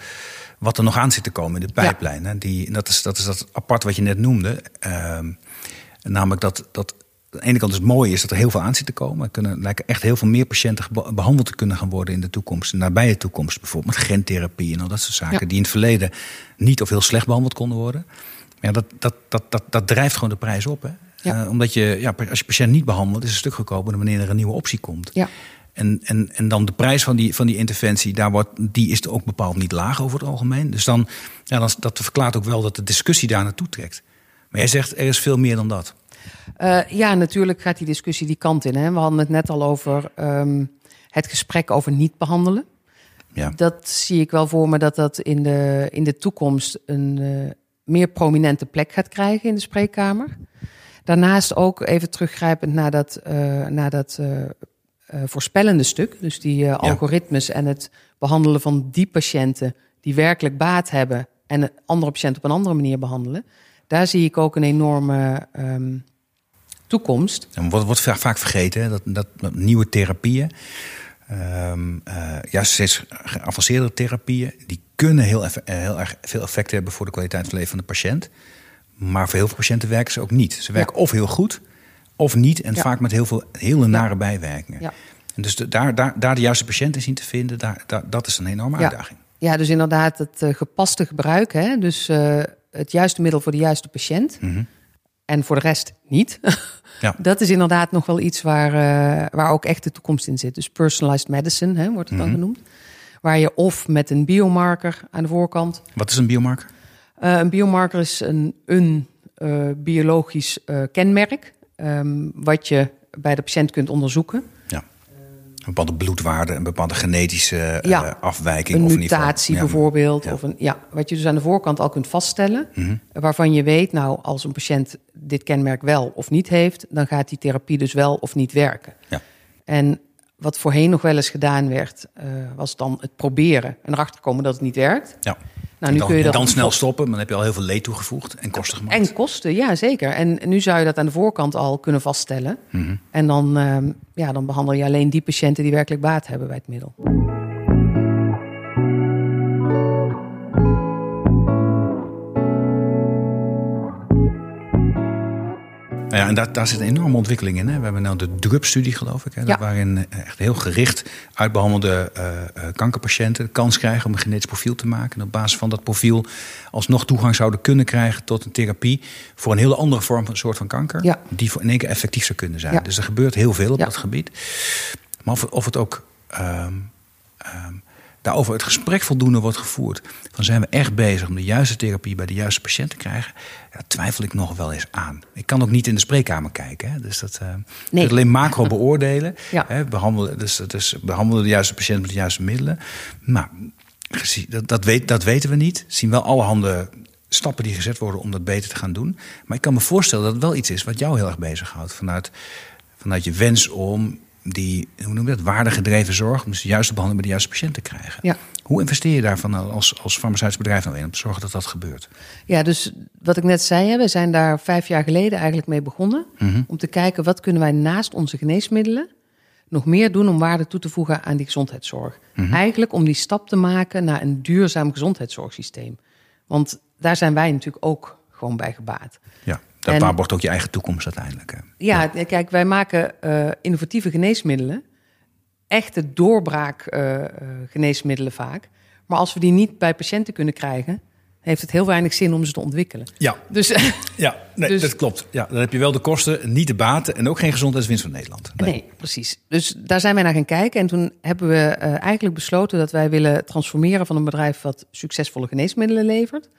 [SPEAKER 1] wat er nog aan zit te komen in de pijplijn. Ja. Die, dat, is, dat is dat apart wat je net noemde. Uh, namelijk dat, dat aan de ene kant is het mooie is dat er heel veel aan zit te komen. Er kunnen lijken echt heel veel meer patiënten behandeld te kunnen gaan worden in de toekomst. In de nabije toekomst bijvoorbeeld. Met gentherapie en al dat soort zaken.
[SPEAKER 2] Ja.
[SPEAKER 1] Die in het verleden niet of heel slecht behandeld konden worden. Ja, dat, dat, dat, dat, dat drijft gewoon de prijs op. Hè?
[SPEAKER 2] Ja.
[SPEAKER 1] Uh, omdat je, ja, als je patiënt niet behandelt, is het een stuk goedkoper dan wanneer er een nieuwe optie komt.
[SPEAKER 2] Ja.
[SPEAKER 1] En, en, en dan de prijs van die, van die interventie, daar wordt, die is er ook bepaald niet laag over het algemeen. Dus dan, ja, dan, dat verklaart ook wel dat de discussie daar naartoe trekt. Maar jij zegt, er is veel meer dan dat.
[SPEAKER 2] Uh, ja, natuurlijk gaat die discussie die kant in. Hè. We hadden het net al over um, het gesprek over niet behandelen.
[SPEAKER 1] Ja.
[SPEAKER 2] Dat zie ik wel voor me dat dat in de, in de toekomst een uh, meer prominente plek gaat krijgen in de spreekkamer. Daarnaast ook even teruggrijpend naar dat, uh, naar dat voorspellende stuk. Dus die ja. algoritmes en het behandelen van die patiënten die werkelijk baat hebben en een andere patiënt op een andere manier behandelen. Daar zie ik ook een enorme um, toekomst.
[SPEAKER 1] En wordt, wordt vaak vergeten hè? Dat, dat, dat, nieuwe therapieën, um, uh, juist steeds geavanceerde therapieën, die kunnen heel, eff heel erg veel effect hebben voor de kwaliteit van het leven van de patiënt. Maar voor heel veel patiënten werken ze ook niet. Ze werken ja. of heel goed, of niet. En ja. vaak met heel veel hele nare ja. bijwerkingen. En dus de, daar, daar, daar de juiste patiënten zien te vinden, daar, daar, dat is een enorme uitdaging.
[SPEAKER 2] Ja, dus inderdaad het uh, gepaste gebruik. Hè? Dus uh, het juiste middel voor de juiste patiënt.
[SPEAKER 1] Mm -hmm.
[SPEAKER 2] En voor de rest niet.
[SPEAKER 1] Ja.
[SPEAKER 2] Dat is inderdaad nog wel iets waar, uh, waar ook echt de toekomst in zit. Dus personalized medicine hè, wordt het dan
[SPEAKER 1] Mhm.
[SPEAKER 2] genoemd. Waar je of met een biomarker aan de voorkant.
[SPEAKER 1] Wat is een biomarker?
[SPEAKER 2] Uh, een biomarker is een, een uh, biologisch kenmerk. Um, wat je bij de patiënt kunt onderzoeken.
[SPEAKER 1] Een bepaalde bloedwaarde, een bepaalde genetische
[SPEAKER 2] Ja,
[SPEAKER 1] uh, afwijking.
[SPEAKER 2] Een
[SPEAKER 1] of
[SPEAKER 2] mutatie bijvoorbeeld.
[SPEAKER 1] ja.
[SPEAKER 2] Of een, ja, wat je dus aan de voorkant al kunt vaststellen.
[SPEAKER 1] Mhm.
[SPEAKER 2] Waarvan je weet, nou, als een patiënt dit kenmerk wel of niet heeft, dan gaat die therapie dus wel of niet werken.
[SPEAKER 1] Ja.
[SPEAKER 2] En wat voorheen nog wel eens gedaan werd, eh, was dan het proberen en erachter komen dat het niet werkt.
[SPEAKER 1] Ja.
[SPEAKER 2] Nou, nu
[SPEAKER 1] dan,
[SPEAKER 2] kun je dat
[SPEAKER 1] dan snel stoppen, maar dan heb je al heel veel leed toegevoegd en kosten gemaakt.
[SPEAKER 2] En kosten, ja zeker. En nu zou je dat aan de voorkant al kunnen vaststellen.
[SPEAKER 1] Mhm.
[SPEAKER 2] En dan, ehm, ja, dan behandel je alleen die patiënten die werkelijk baat hebben bij het middel.
[SPEAKER 1] Nou ja, en daar, daar zit een enorme ontwikkeling in. Hè. We hebben nou de DRUP-studie, geloof ik. Hè,
[SPEAKER 2] Ja.
[SPEAKER 1] Waarin echt heel gericht uitbehandelde eh, eh, kankerpatiënten de kans krijgen om een genetisch profiel te maken. En op basis van dat profiel alsnog toegang zouden kunnen krijgen tot een therapie voor een hele andere vorm van soort van kanker.
[SPEAKER 2] Ja.
[SPEAKER 1] Die voor in één keer effectief zou kunnen zijn.
[SPEAKER 2] Ja.
[SPEAKER 1] Dus er gebeurt heel veel op dat gebied. Maar of, het- of het ook ehm, ehm, daarover het gesprek voldoende wordt gevoerd. Van zijn we echt bezig om de juiste therapie bij de juiste patiënt te krijgen? Dat twijfel ik nog wel eens aan. Ik kan ook niet in de spreekkamer kijken. Hè? Dus dat,
[SPEAKER 2] Nee.
[SPEAKER 1] ik alleen macro beoordelen.
[SPEAKER 2] Ja.
[SPEAKER 1] Hè? Behandelen, dus, dus behandelen de juiste patiënt met de juiste middelen. Maar dat, dat, weet, dat weten we niet. We zien wel allerhande stappen die gezet worden om dat beter te gaan doen. Maar ik kan me voorstellen dat het wel iets is wat jou heel erg bezighoudt. Vanuit, vanuit je wens om die, hoe noem je dat, waardegedreven zorg... dus de juiste behandeling bij de juiste patiënt te krijgen.
[SPEAKER 2] Ja.
[SPEAKER 1] Hoe investeer je daarvan als, als farmaceutisch bedrijf nou in... om te zorgen dat dat gebeurt?
[SPEAKER 2] Ja, dus wat ik net zei, we zijn daar vijf jaar geleden eigenlijk mee begonnen.
[SPEAKER 1] Mhm.
[SPEAKER 2] Om te kijken wat kunnen wij naast onze geneesmiddelen nog meer doen om waarde toe te voegen aan die gezondheidszorg.
[SPEAKER 1] Mhm.
[SPEAKER 2] Eigenlijk om die stap te maken naar een duurzaam gezondheidszorgsysteem. Want daar zijn wij natuurlijk ook gewoon bij gebaat.
[SPEAKER 1] Ja, dat
[SPEAKER 2] En-
[SPEAKER 1] waarborgt ook je eigen toekomst uiteindelijk. hè.
[SPEAKER 2] Ja, kijk, wij maken eh, innovatieve geneesmiddelen. Echte doorbraak eh, eh, geneesmiddelen vaak. Maar als we die niet bij patiënten kunnen krijgen, heeft het heel weinig zin om ze te ontwikkelen.
[SPEAKER 1] Ja,
[SPEAKER 2] Dus
[SPEAKER 1] ja nee,
[SPEAKER 2] Dus-
[SPEAKER 1] dat klopt. Ja, dan heb je wel de kosten, niet de baten... en ook geen gezondheidswinst van Nederland.
[SPEAKER 2] Nee. precies. Dus daar zijn wij naar gaan kijken. En toen hebben we eh, eigenlijk besloten dat wij willen transformeren van een bedrijf wat succesvolle geneesmiddelen levert,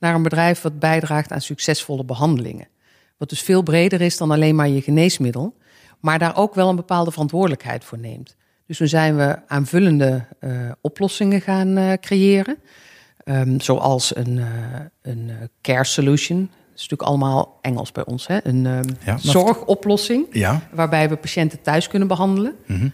[SPEAKER 2] naar een bedrijf wat bijdraagt aan succesvolle behandelingen. Wat dus veel breder is dan alleen maar je geneesmiddel, maar daar ook wel een bepaalde verantwoordelijkheid voor neemt. Dus toen zijn we aanvullende eh, oplossingen gaan eh, creëren. Ehm, zoals een, eh, een care solution. Dat is natuurlijk allemaal Engels bij ons. Hè? Een ehm,
[SPEAKER 1] Ja,
[SPEAKER 2] zorgoplossing
[SPEAKER 1] Ja,
[SPEAKER 2] waarbij we patiënten thuis kunnen behandelen.
[SPEAKER 1] Mhm.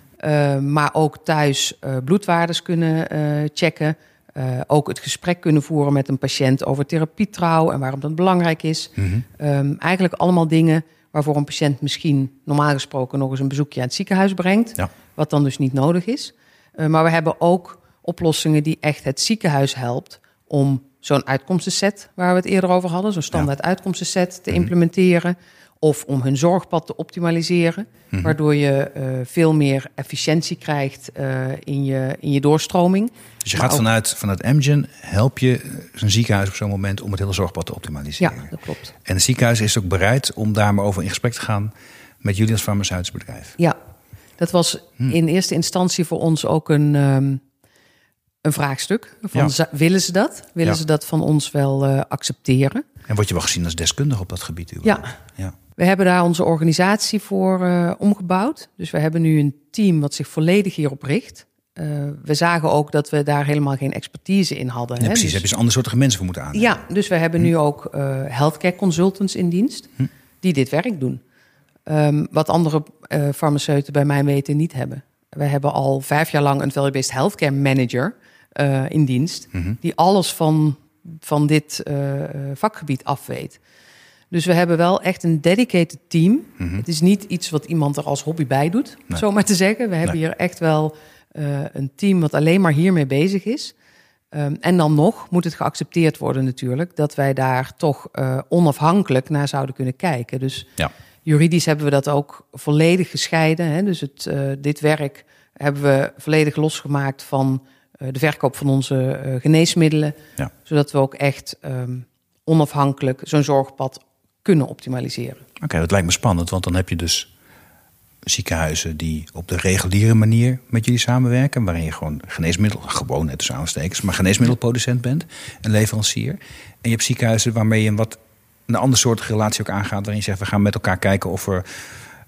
[SPEAKER 2] Maar ook thuis bloedwaardes kunnen checken. Uh, ook het gesprek kunnen voeren met een patiënt over therapietrouw en waarom dat belangrijk is. Mm -hmm. eigenlijk allemaal dingen waarvoor een patiënt misschien normaal gesproken nog eens een bezoekje aan het ziekenhuis brengt. Ja. Wat dan dus niet nodig is. Uh, maar we hebben ook oplossingen die echt het ziekenhuis helpt om zo'n uitkomstenset waar we het eerder over hadden, zo'n standaard ja. uitkomstenset te mhm. implementeren. Of om hun zorgpad te optimaliseren, mhm. waardoor je uh, veel meer efficiëntie krijgt uh, in, je, in je doorstroming.
[SPEAKER 1] Dus je gaat ook... vanuit, vanuit Amgen, help je een ziekenhuis op zo'n moment om het hele zorgpad te optimaliseren.
[SPEAKER 2] Ja, dat klopt.
[SPEAKER 1] En het ziekenhuis is ook bereid om daar maar over in gesprek te gaan met jullie als farmaceutisch bedrijf.
[SPEAKER 2] Ja, dat was hmm. in eerste instantie voor ons ook een, um, een vraagstuk. Van, ja. Willen ze dat? Willen ja. ze dat van ons wel uh, accepteren?
[SPEAKER 1] En word je wel gezien als deskundige op dat gebied?
[SPEAKER 2] Ja. ja. We hebben daar onze organisatie voor uh, omgebouwd. Dus we hebben nu een team wat zich volledig hierop richt. Uh, we zagen ook dat we daar helemaal geen expertise in hadden.
[SPEAKER 1] Ja,
[SPEAKER 2] hè?
[SPEAKER 1] precies,
[SPEAKER 2] dus,
[SPEAKER 1] heb je dus andere soorten mensen voor moeten aannemen.
[SPEAKER 2] Ja, dus we hebben hm. nu ook uh, healthcare consultants in dienst hm. die dit werk doen. Um, wat andere uh, farmaceuten bij mij weten niet hebben. We hebben al vijf jaar lang een value-based healthcare manager in dienst...
[SPEAKER 1] Hm.
[SPEAKER 2] die alles van, van dit vakgebied afweet. Dus we hebben wel echt een dedicated team.
[SPEAKER 1] Mhm.
[SPEAKER 2] Mm -hmm. Het is niet iets wat iemand er als hobby bij doet, nee. zo maar te zeggen. We hebben nee. hier echt wel uh, een team wat alleen maar hiermee bezig is. Um, en dan nog moet het geaccepteerd worden natuurlijk... dat wij daar toch uh, onafhankelijk naar zouden kunnen kijken. Dus
[SPEAKER 1] ja.
[SPEAKER 2] juridisch hebben we dat ook volledig gescheiden. Hè? Dus het, uh, dit werk hebben we volledig losgemaakt van de verkoop van onze geneesmiddelen.
[SPEAKER 1] Ja.
[SPEAKER 2] Zodat we ook echt um, onafhankelijk zo'n zorgpad kunnen optimaliseren.
[SPEAKER 1] Oké, dat lijkt me spannend, want dan heb je dus ziekenhuizen die op de reguliere manier met jullie samenwerken, waarin je gewoon geneesmiddel, gewoon net tussen aanstekens, maar geneesmiddelproducent bent, een leverancier. En je hebt ziekenhuizen waarmee je een wat een ander soort relatie ook aangaat, waarin je zegt we gaan met elkaar kijken of we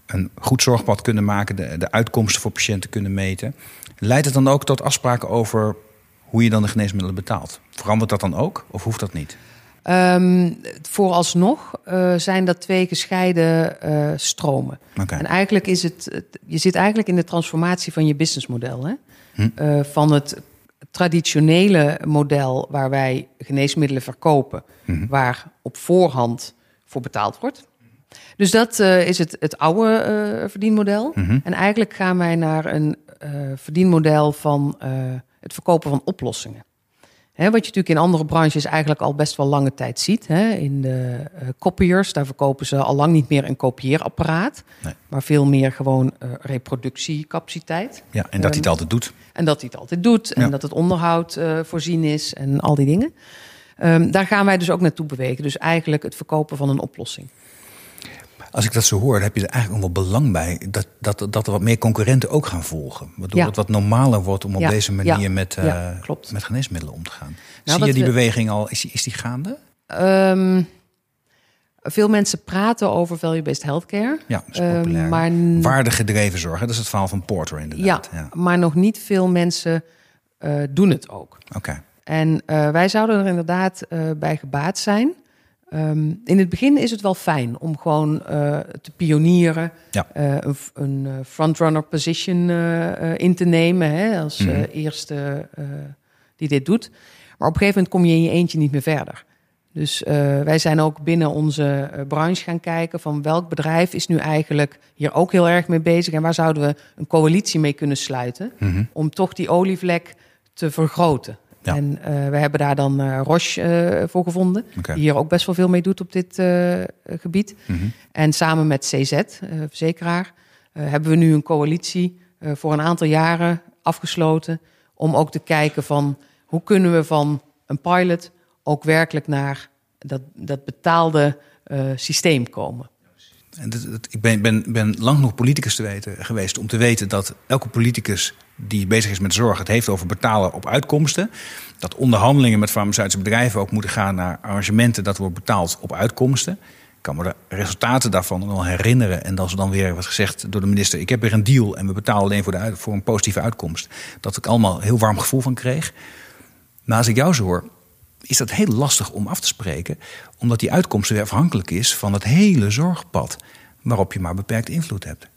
[SPEAKER 1] een goed zorgpad kunnen maken, de, de uitkomsten voor patiënten kunnen meten. Leidt het dan ook tot afspraken over hoe je dan de geneesmiddelen betaalt? Verandert dat dan ook of hoeft dat niet?
[SPEAKER 2] Um, vooralsnog uh, zijn dat twee gescheiden uh, stromen.
[SPEAKER 1] Okay.
[SPEAKER 2] En eigenlijk is het, je zit eigenlijk in de transformatie van je businessmodel. Hè?
[SPEAKER 1] Hm.
[SPEAKER 2] Uh, van het traditionele model waar wij geneesmiddelen verkopen,
[SPEAKER 1] hm.
[SPEAKER 2] waar op voorhand voor betaald wordt. Dus dat is het, het oude verdienmodel.
[SPEAKER 1] Hm.
[SPEAKER 2] En eigenlijk gaan wij naar een verdienmodel van het verkopen van oplossingen. Wat je natuurlijk in andere branches eigenlijk al best wel lange tijd ziet. In de uh, daar verkopen ze al lang niet meer een kopieerapparaat.
[SPEAKER 1] Nee.
[SPEAKER 2] Maar veel meer gewoon uh, reproductiecapaciteit.
[SPEAKER 1] Ja, en dat um, hij het altijd doet.
[SPEAKER 2] En dat hij het altijd doet. En
[SPEAKER 1] Ja.
[SPEAKER 2] dat het onderhoud uh, voorzien is en al die dingen. Um, daar gaan wij dus ook naartoe bewegen. Dus eigenlijk het verkopen van een oplossing.
[SPEAKER 1] Als ik dat zo hoor, dan heb je er eigenlijk nog wel belang bij dat, dat, dat er wat meer concurrenten ook gaan volgen. Waardoor
[SPEAKER 2] Ja.
[SPEAKER 1] het wat normaler wordt om op
[SPEAKER 2] Ja,
[SPEAKER 1] deze manier
[SPEAKER 2] ja,
[SPEAKER 1] met, eh, met geneesmiddelen om te gaan.
[SPEAKER 2] Nou,
[SPEAKER 1] Zie je die
[SPEAKER 2] we-
[SPEAKER 1] beweging al? Is die, is die gaande?
[SPEAKER 2] Um, veel mensen praten over value-based healthcare.
[SPEAKER 1] Ja, dat is
[SPEAKER 2] Um,
[SPEAKER 1] populair.
[SPEAKER 2] maar
[SPEAKER 1] Waardegedreven zorg, hè? dat is het verhaal van Porter inderdaad. Ja.
[SPEAKER 2] maar nog niet veel mensen uh, doen het ook.
[SPEAKER 1] Oké,
[SPEAKER 2] En uh, wij zouden er inderdaad bij gebaat zijn. Um, in het begin is het wel fijn om gewoon uh, te pionieren,
[SPEAKER 1] Ja.
[SPEAKER 2] uh, een, een uh, frontrunner position uh, in te nemen hè, als
[SPEAKER 1] Mhm.
[SPEAKER 2] eerste die dit doet. Maar op een gegeven moment kom je in je eentje niet meer verder. Dus wij zijn ook binnen onze branche gaan kijken van welk bedrijf is nu eigenlijk hier ook heel erg mee bezig en waar zouden we een coalitie mee kunnen sluiten
[SPEAKER 1] Mhm.
[SPEAKER 2] om toch die olievlek te vergroten.
[SPEAKER 1] Ja.
[SPEAKER 2] En uh, we hebben daar dan uh, Roche uh, voor gevonden, die hier ook best wel veel mee doet op dit gebied.
[SPEAKER 1] Mhm.
[SPEAKER 2] En samen met CZ, verzekeraar, hebben we nu een coalitie voor een aantal jaren afgesloten om ook te kijken van hoe kunnen we van een pilot ook werkelijk naar dat, dat betaalde systeem komen.
[SPEAKER 1] Ik ben, ben, ben lang genoeg politicus te weten, geweest om te weten dat elke politicus die bezig is met zorg het heeft over betalen op uitkomsten. Dat onderhandelingen met farmaceutische bedrijven ook moeten gaan naar arrangementen dat wordt betaald op uitkomsten. Ik kan me de resultaten daarvan nog herinneren. En als er dan weer wordt gezegd door de minister: Ik heb weer een deal en we betalen alleen voor, de, voor een positieve uitkomst. Dat ik allemaal heel warm gevoel van kreeg. Maar als ik jou zo hoor, is dat heel lastig om af te spreken, omdat die uitkomsten weer afhankelijk is van het hele zorgpad, waarop je maar beperkt invloed hebt.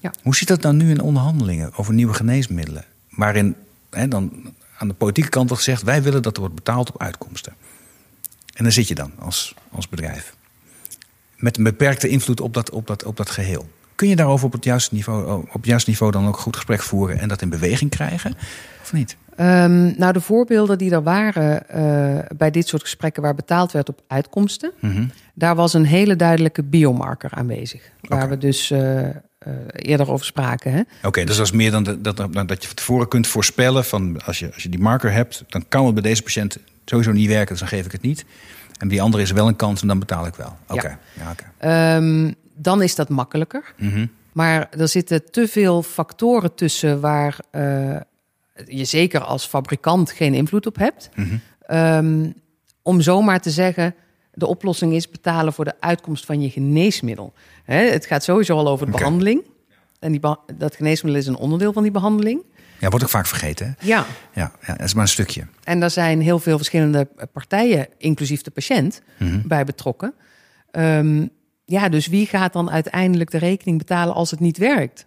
[SPEAKER 2] Ja.
[SPEAKER 1] Hoe zit dat dan nu in onderhandelingen over nieuwe geneesmiddelen? Waarin hè, dan aan de politieke kant wordt gezegd: wij willen dat er wordt betaald op uitkomsten. En dan zit je dan als, als bedrijf. Met een beperkte invloed op dat, op, dat, op dat geheel. Kun je daarover op het, juiste niveau, op het juiste niveau dan ook goed gesprek voeren en dat in beweging krijgen? Of niet?
[SPEAKER 2] Um, nou, de voorbeelden die er waren uh, bij dit soort gesprekken waar betaald werd op uitkomsten, mm -hmm. daar was een hele duidelijke biomarker aanwezig. Waar okay. we dus uh, uh, eerder over spraken.
[SPEAKER 1] Oké, okay, dus dat is meer dan de, dat, dat je van tevoren kunt voorspellen van als je, als je die marker hebt, dan kan het bij deze patiënt sowieso niet werken, dus dan geef ik het niet. En die andere is wel een kans en dan betaal ik wel. Oké. Okay.
[SPEAKER 2] Ja. ja okay. um, dan is dat makkelijker. Mm -hmm. Maar er zitten te veel factoren tussen waar je zeker als fabrikant geen invloed op hebt. Mm -hmm. um, om zomaar te zeggen, de oplossing is betalen voor de uitkomst van je geneesmiddel. He, het gaat sowieso al over de okay. behandeling. En die dat geneesmiddel is een onderdeel van die behandeling.
[SPEAKER 1] Ja, wordt ook vaak vergeten. Hè?
[SPEAKER 2] Ja.
[SPEAKER 1] ja. Ja, dat is maar een stukje.
[SPEAKER 2] En daar zijn heel veel verschillende partijen, inclusief de patiënt, mm -hmm. bij betrokken. Um, ja, dus wie gaat dan uiteindelijk de rekening betalen als het niet werkt?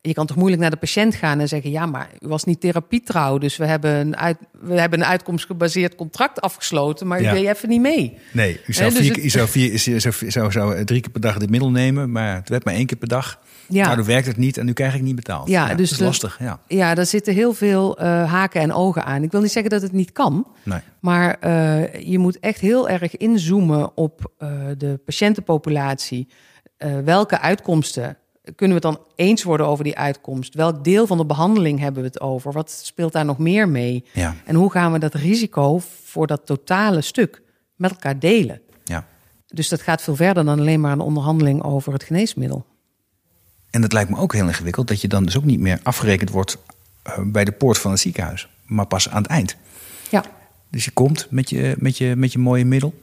[SPEAKER 2] je kan toch moeilijk naar de patiënt gaan en zeggen: ja, maar u was niet therapietrouw, dus we hebben een, uit, we hebben een uitkomstgebaseerd contract afgesloten, maar u ja. deed even niet mee.
[SPEAKER 1] Nee, u zou, He, vier, dus u zou, vier, u zou, zou, zou, drie keer per dag dit middel nemen, maar het werd maar één keer per dag. Ja. Dan werkt het niet en nu krijg ik niet betaald.
[SPEAKER 2] Ja,
[SPEAKER 1] ja
[SPEAKER 2] dus
[SPEAKER 1] dat is lastig. Ja,
[SPEAKER 2] ja daar zitten heel veel uh, haken en ogen aan. Ik wil niet zeggen dat het niet kan,
[SPEAKER 1] nee.
[SPEAKER 2] maar uh, je moet echt heel erg inzoomen op uh, de patiëntenpopulatie. welke uitkomsten kunnen we het dan eens worden over die uitkomst? Welk deel van de behandeling hebben we het over? Wat speelt daar nog meer mee?
[SPEAKER 1] Ja.
[SPEAKER 2] En hoe gaan we dat risico voor dat totale stuk met elkaar delen?
[SPEAKER 1] Ja.
[SPEAKER 2] Dus dat gaat veel verder dan alleen maar een onderhandeling over het geneesmiddel.
[SPEAKER 1] En het lijkt me ook heel ingewikkeld dat je dan dus ook niet meer afgerekend wordt bij de poort van het ziekenhuis, maar pas aan het eind.
[SPEAKER 2] Ja.
[SPEAKER 1] Dus je komt met je, met je, met je mooie middel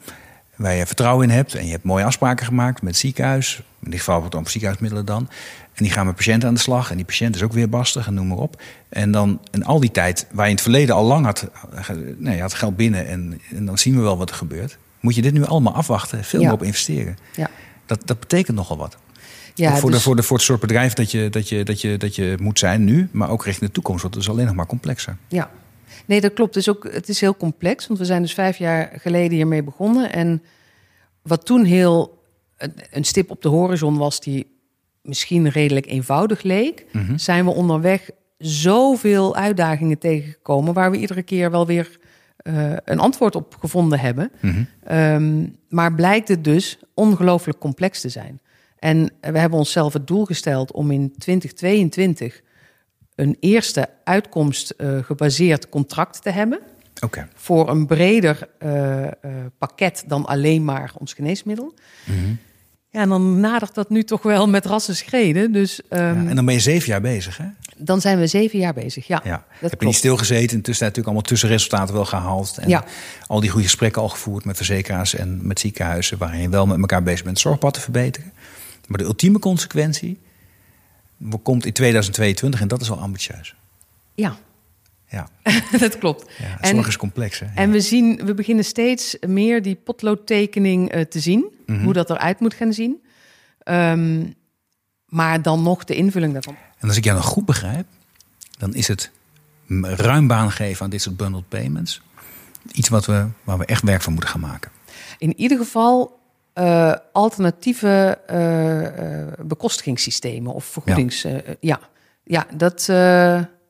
[SPEAKER 1] waar je vertrouwen in hebt. En je hebt mooie afspraken gemaakt met het ziekenhuis. In dit geval het om ziekenhuismiddelen dan. En die gaan met patiënten aan de slag. En die patiënt is ook weer bastig en noem maar op. En dan in al die tijd waar je in het verleden al lang had, nee, je had geld binnen en, en dan zien we wel wat er gebeurt. Moet je dit nu allemaal afwachten, veel
[SPEAKER 2] Ja.
[SPEAKER 1] meer op investeren.
[SPEAKER 2] Ja.
[SPEAKER 1] Dat, dat betekent nogal wat.
[SPEAKER 2] Ja,
[SPEAKER 1] voor,
[SPEAKER 2] dus-
[SPEAKER 1] de, voor, de, voor het soort bedrijf dat je, dat, je, dat, je, dat je moet zijn nu, maar ook richting de toekomst. Want het is alleen nog maar complexer.
[SPEAKER 2] Ja, nee, dat klopt. Het is, ook, het is heel complex, want we zijn dus vijf jaar geleden hiermee begonnen. En wat toen heel een, een stip op de horizon was, die misschien redelijk eenvoudig leek,
[SPEAKER 1] Mhm.
[SPEAKER 2] zijn we onderweg zoveel uitdagingen tegengekomen waar we iedere keer wel weer eh, een antwoord op gevonden hebben.
[SPEAKER 1] Mhm.
[SPEAKER 2] Ehm, maar blijkt het dus ongelooflijk complex te zijn. En we hebben onszelf het doel gesteld om in 2022 een eerste uitkomst eh, gebaseerd contract te hebben.
[SPEAKER 1] Oké.
[SPEAKER 2] Voor een breder eh, eh, pakket dan alleen maar ons geneesmiddel.
[SPEAKER 1] Mhm.
[SPEAKER 2] Ja, en dan nadert dat nu toch wel met rassen schreden. Dus ehm,
[SPEAKER 1] Ja, en dan ben je zeven jaar bezig, hè?
[SPEAKER 2] dan zijn we zeven jaar bezig. Ja,
[SPEAKER 1] Ja.
[SPEAKER 2] dat
[SPEAKER 1] Heb je niet stilgezeten? Intussen natuurlijk allemaal tussenresultaten wel gehaald. En
[SPEAKER 2] Ja.
[SPEAKER 1] al die goede gesprekken al gevoerd met verzekeraars en met ziekenhuizen... waarin je wel met elkaar bezig bent zorgpad te verbeteren. Maar de ultieme consequentie komt in 2022 en dat is al ambitieus.
[SPEAKER 2] Ja,
[SPEAKER 1] Ja,
[SPEAKER 2] dat klopt.
[SPEAKER 1] ja
[SPEAKER 2] En-
[SPEAKER 1] zorg is complex, hè?
[SPEAKER 2] En we, zien, we beginnen steeds meer die potloodtekening eh, te zien.
[SPEAKER 1] Mhm.
[SPEAKER 2] Hoe dat eruit moet gaan zien. Ehm, maar dan nog de invulling daarvan.
[SPEAKER 1] En als ik jou nog goed begrijp, dan is het ruim baan geven aan dit soort bundled payments. Iets wat we, waar we echt werk van moeten gaan maken.
[SPEAKER 2] In ieder geval eh, alternatieve eh, bekostigingssystemen of vergoedings... Ja, ja. ja dat,